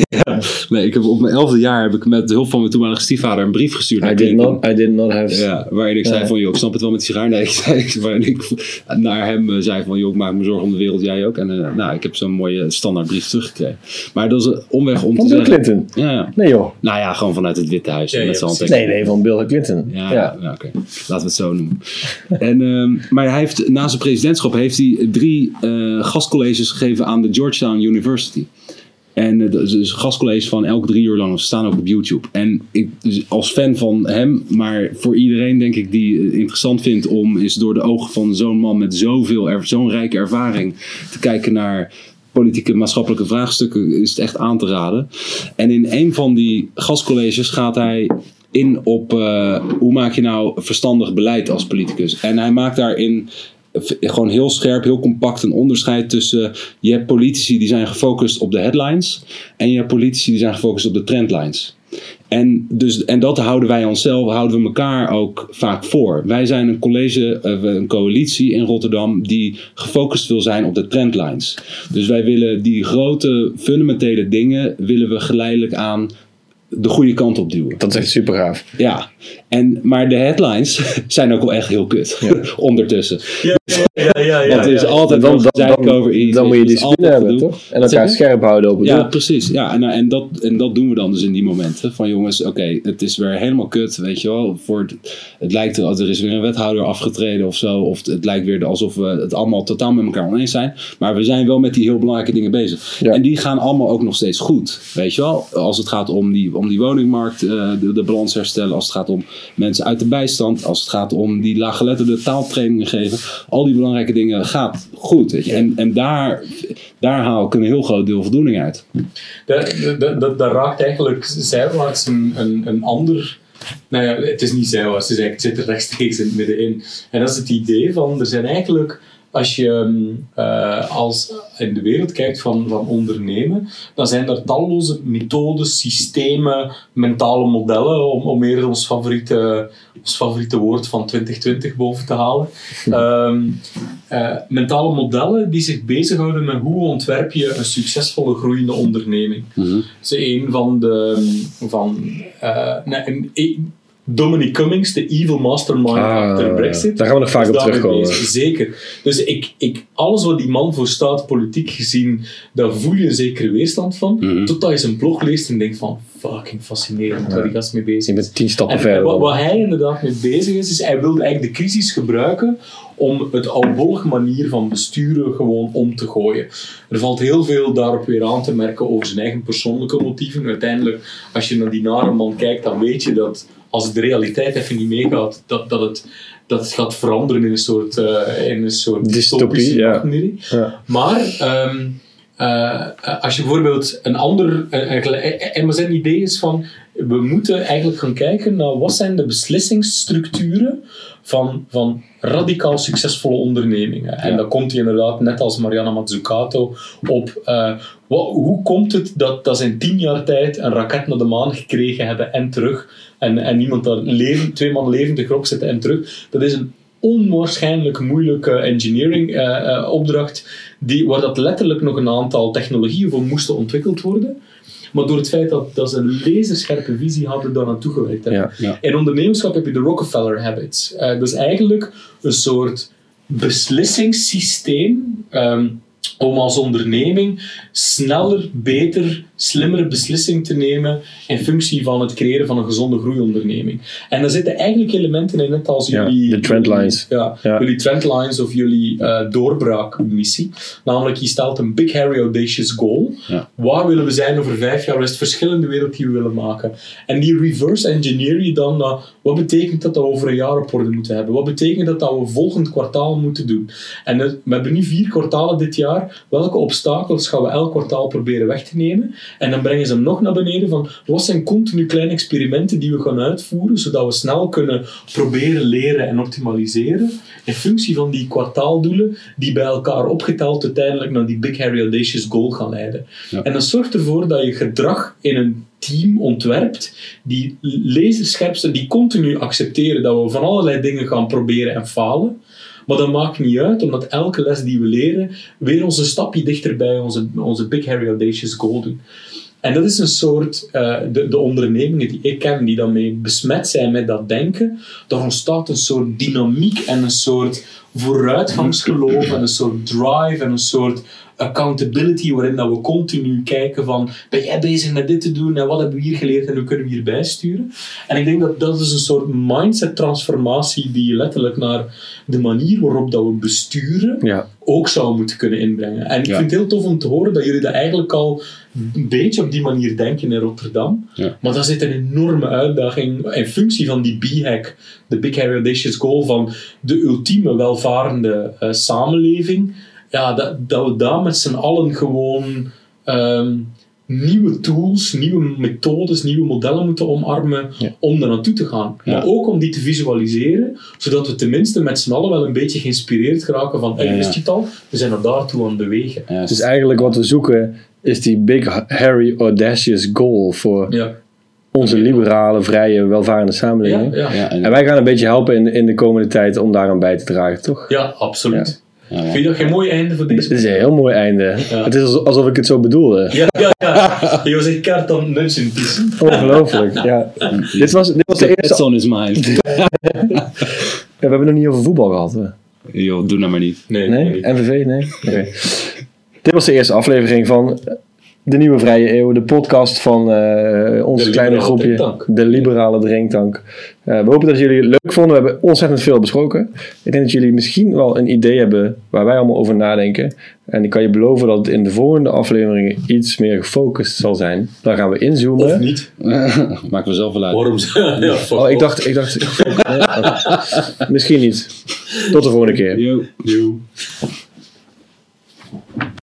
Nee, ik heb op mijn elfde jaar heb ik met de hulp van mijn toenmalige stiefvader een brief gestuurd I naar did Clinton. not, I did not have... Ja, waarin ik zei Ja. van, joh, ik snap het wel met die sigaar. Nee, [laughs] ik zei, waarin ik naar hem eh, zei van, joh, ik maak me zorgen om de wereld, jij ook. En nou, ik heb zo'n mooie standaardbrief teruggekregen. Maar dat is een omweg om Van te Bill zeggen... Clinton? Ja. Nee joh. Nou ja, gewoon vanuit het Witte Huis. Ja, met handtekening. Nee, nee, van Bill Clinton. Ja, Ja. ja. oké. Laten we het zo noemen. en, ehm, maar hij heeft, na zijn presidentschap heeft hij drie eh, gastcolleges gegeven aan de Georgetown University. En eh, dat is dus gastcolleges van elke drie uur lang. Ze staan ook op YouTube. En ik, dus als fan van hem, maar voor iedereen denk ik die het interessant vindt om eens door de ogen van zo'n man met zoveel, zo'n rijke ervaring te kijken naar politieke maatschappelijke vraagstukken, is het echt aan te raden. En in een van die gastcolleges gaat hij in op eh, hoe maak je nou verstandig beleid als politicus. En hij maakt daarin gewoon heel scherp, heel compact een onderscheid tussen je hebt politici die zijn gefocust op de headlines en je hebt politici die zijn gefocust op de trendlines. En, dus, en dat houden wij onszelf, houden we elkaar ook vaak voor. Wij zijn een college, eh, een coalitie in Rotterdam die gefocust wil zijn op de trendlines. Dus wij willen die grote fundamentele dingen willen we geleidelijk aan de goede kant op duwen. Dat is echt super gaaf. Ja, en, maar de headlines [laughs] zijn ook wel echt heel kut [laughs] ondertussen. Ja, ja, ja. ja, er is ja. altijd Dan, dan, dan, dan, over iets. dan moet je discipline altijd hebben, toch? En elkaar scherp houden op het Ja, doel. precies. Ja, en, en, dat, en dat doen we dan dus in die momenten. Van jongens, oké, het is weer helemaal kut, weet je wel. Voor het, het lijkt er, er is weer een wethouder afgetreden of zo. Of het lijkt weer alsof we het allemaal totaal met elkaar oneens zijn. Maar we zijn wel met die heel belangrijke dingen bezig. Ja. En die gaan allemaal ook nog steeds goed, weet je wel. Als het gaat om die, om die woningmarkt, eh, de, de balans herstellen. Als het gaat om mensen uit de bijstand. Als het gaat om die laaggeletterde taaltrainingen geven. Al die belangrijke dingen gaat goed, weet je. En, en daar, daar haal ik een heel groot deel voldoening uit. Dat, dat, dat, dat raakt eigenlijk zijwaarts een, een, een ander. Nou ja, het is niet zijwaarts, het, is eigenlijk, het zit er rechtstreeks in het middenin. En dat is het idee van: er zijn eigenlijk, als je mm, eh, als in de wereld kijkt van, van ondernemen, dan zijn er talloze methodes, systemen, mentale modellen, om, om eerder ons favoriete, ons favoriete woord van 2020 boven te halen. [laughs] Ehm, eh, mentale modellen die zich bezighouden met hoe ontwerp je een succesvolle groeiende onderneming. Mhm. Dat is een van de. Van, eh, nee, een- een- Dominic Cummings, de evil mastermind Ah, achter Brexit. daar gaan we nog vaak op terugkomen. Zeker. Dus ik, ik, alles wat die man voor staat, politiek gezien, daar voel je een zekere weerstand van. Mhm. Totdat je zijn blog leest en denkt van, fucking fascinerend waar die gast mee bezig Je bent tien stappen En, en verder. wat, wat hij inderdaad mee bezig is, is hij wilde eigenlijk de crisis gebruiken om het oudbollige manier van besturen gewoon om te gooien. Er valt heel veel daarop weer aan te merken over zijn eigen persoonlijke motieven. Uiteindelijk, als je naar die nare man kijkt, dan weet je dat als de realiteit even niet meegaat, dat, dat, het, dat het gaat veranderen in een soort, eh, in een soort Dystopie, ja. Maar ehm, eh, als je bijvoorbeeld een ander. eh, eh, eh, En maar zijn idee is van. We moeten eigenlijk gaan kijken naar wat zijn de beslissingsstructuren van, van radicaal succesvolle ondernemingen. En Ja. dan komt hij inderdaad, net als Mariana Mazzucato, op eh, wat, hoe komt het dat, dat ze in tien jaar tijd een raket naar de maan gekregen hebben en terug. En, en iemand daar leven, twee man levendig erop zetten en terug. Dat is een onwaarschijnlijk moeilijke engineering eh, eh, opdracht, die, waar dat letterlijk nog een aantal technologieën voor moesten ontwikkeld worden. Maar door het feit dat, dat ze een laserscherpe visie hadden, daar naartoe gewerkt hebben. Ja. Ja. In ondernemerschap heb je de Rockefeller habits. Eh, dat is eigenlijk een soort beslissingssysteem ehm, om als onderneming sneller, beter, slimmere beslissingen te nemen in functie van het creëren van een gezonde groeionderneming. En daar zitten eigenlijk elementen in, net als Ja, jullie... de trendlines. Ja, Ja. jullie trendlines of jullie eh, doorbraakmissie. Namelijk, je stelt een big, hairy, audacious goal. Ja. Waar willen we zijn over vijf jaar? Wat is het verschil in de wereld die we willen maken? En die reverse engineer je dan naar wat betekent dat dat we over een jaar op orde moeten hebben? Wat betekent dat dat we volgend kwartaal moeten doen? En het- we hebben nu vier kwartalen dit jaar. Jaar, welke obstakels gaan we elk kwartaal proberen weg te nemen? En dan brengen ze hem nog naar beneden van, wat zijn continu kleine experimenten die we gaan uitvoeren, zodat we snel kunnen proberen leren en optimaliseren, in functie van die kwartaaldoelen, die bij elkaar opgeteld uiteindelijk naar die Big Harry Audacious Goal gaan leiden. Ja. En dat zorgt ervoor dat je gedrag in een team ontwerpt die laserscherp zijn, die continu accepteren dat we van allerlei dingen gaan proberen en falen. Maar dat maakt niet uit, omdat elke les die we leren weer ons een stapje dichter bij onze, onze Big Harry Audacious Goal doen. En dat is een soort, eh, de, de ondernemingen die ik ken, die daarmee besmet zijn met dat denken, daar ontstaat een soort dynamiek en een soort vooruitgangsgeloof en een soort drive en een soort accountability waarin dat we continu kijken van ben jij bezig met dit te doen en wat hebben we hier geleerd en hoe kunnen we hierbij sturen. En ik denk dat dat is een soort mindset transformatie die je letterlijk naar de manier waarop dat we besturen Ja. ook zou moeten kunnen inbrengen. En ik Ja. vind het heel tof om te horen dat jullie dat eigenlijk al een beetje op die manier denken in Rotterdam. Ja. Maar daar zit een enorme uitdaging in functie van die B-hack, de Big Harry Audacious Goal van de ultieme welvarende eh, samenleving. Ja, dat, dat we daar met z'n allen gewoon ehm, nieuwe tools, nieuwe methodes, nieuwe modellen moeten omarmen Ja. om daar naartoe te gaan. Ja. Maar ook om die te visualiseren, zodat we tenminste met z'n allen wel een beetje geïnspireerd geraken van, hey, Ja, je het al? We zijn er daartoe aan het bewegen. Ja, Dus eigenlijk wat we zoeken is die Big Harry Audacious Goal voor Ja, onze liberale, vrije, welvarende samenleving. ja. ja, en, En wij gaan een beetje helpen in, in de komende tijd om daaraan bij te dragen, toch? ja absoluut. ja, ja. Vind je dat geen mooi einde voor Dit deze? is een heel mooi einde. Het is alsof- ik het zo bedoelde. Ja, ja, ja. [laughs] Je was echt kaart aan dus. Ongelooflijk, ja. Dit was, dit was de eerste... mind. Ja, we hebben nog niet over voetbal gehad. hè. Joh, doe nou maar niet. Nee, Nee? nee. MVV? Nee? Oké. Dit was de eerste aflevering van De Nieuwe Vrije Eeuw. De podcast van eh, ons kleine groepje. drinktank. De Liberale Drinktank. Eh, we hopen dat jullie het leuk vonden. We hebben ontzettend veel besproken. Ik denk dat jullie misschien wel een idee hebben waar wij allemaal over nadenken. En ik kan je beloven dat het in de volgende afleveringen iets meer gefocust zal zijn. Dan gaan we inzoomen. Of niet. [laughs] Maken we zelf wel uit. Waarom? ja, Oh, ik dacht, ik dacht, [laughs] misschien niet. Tot de volgende keer. Yo. Yo.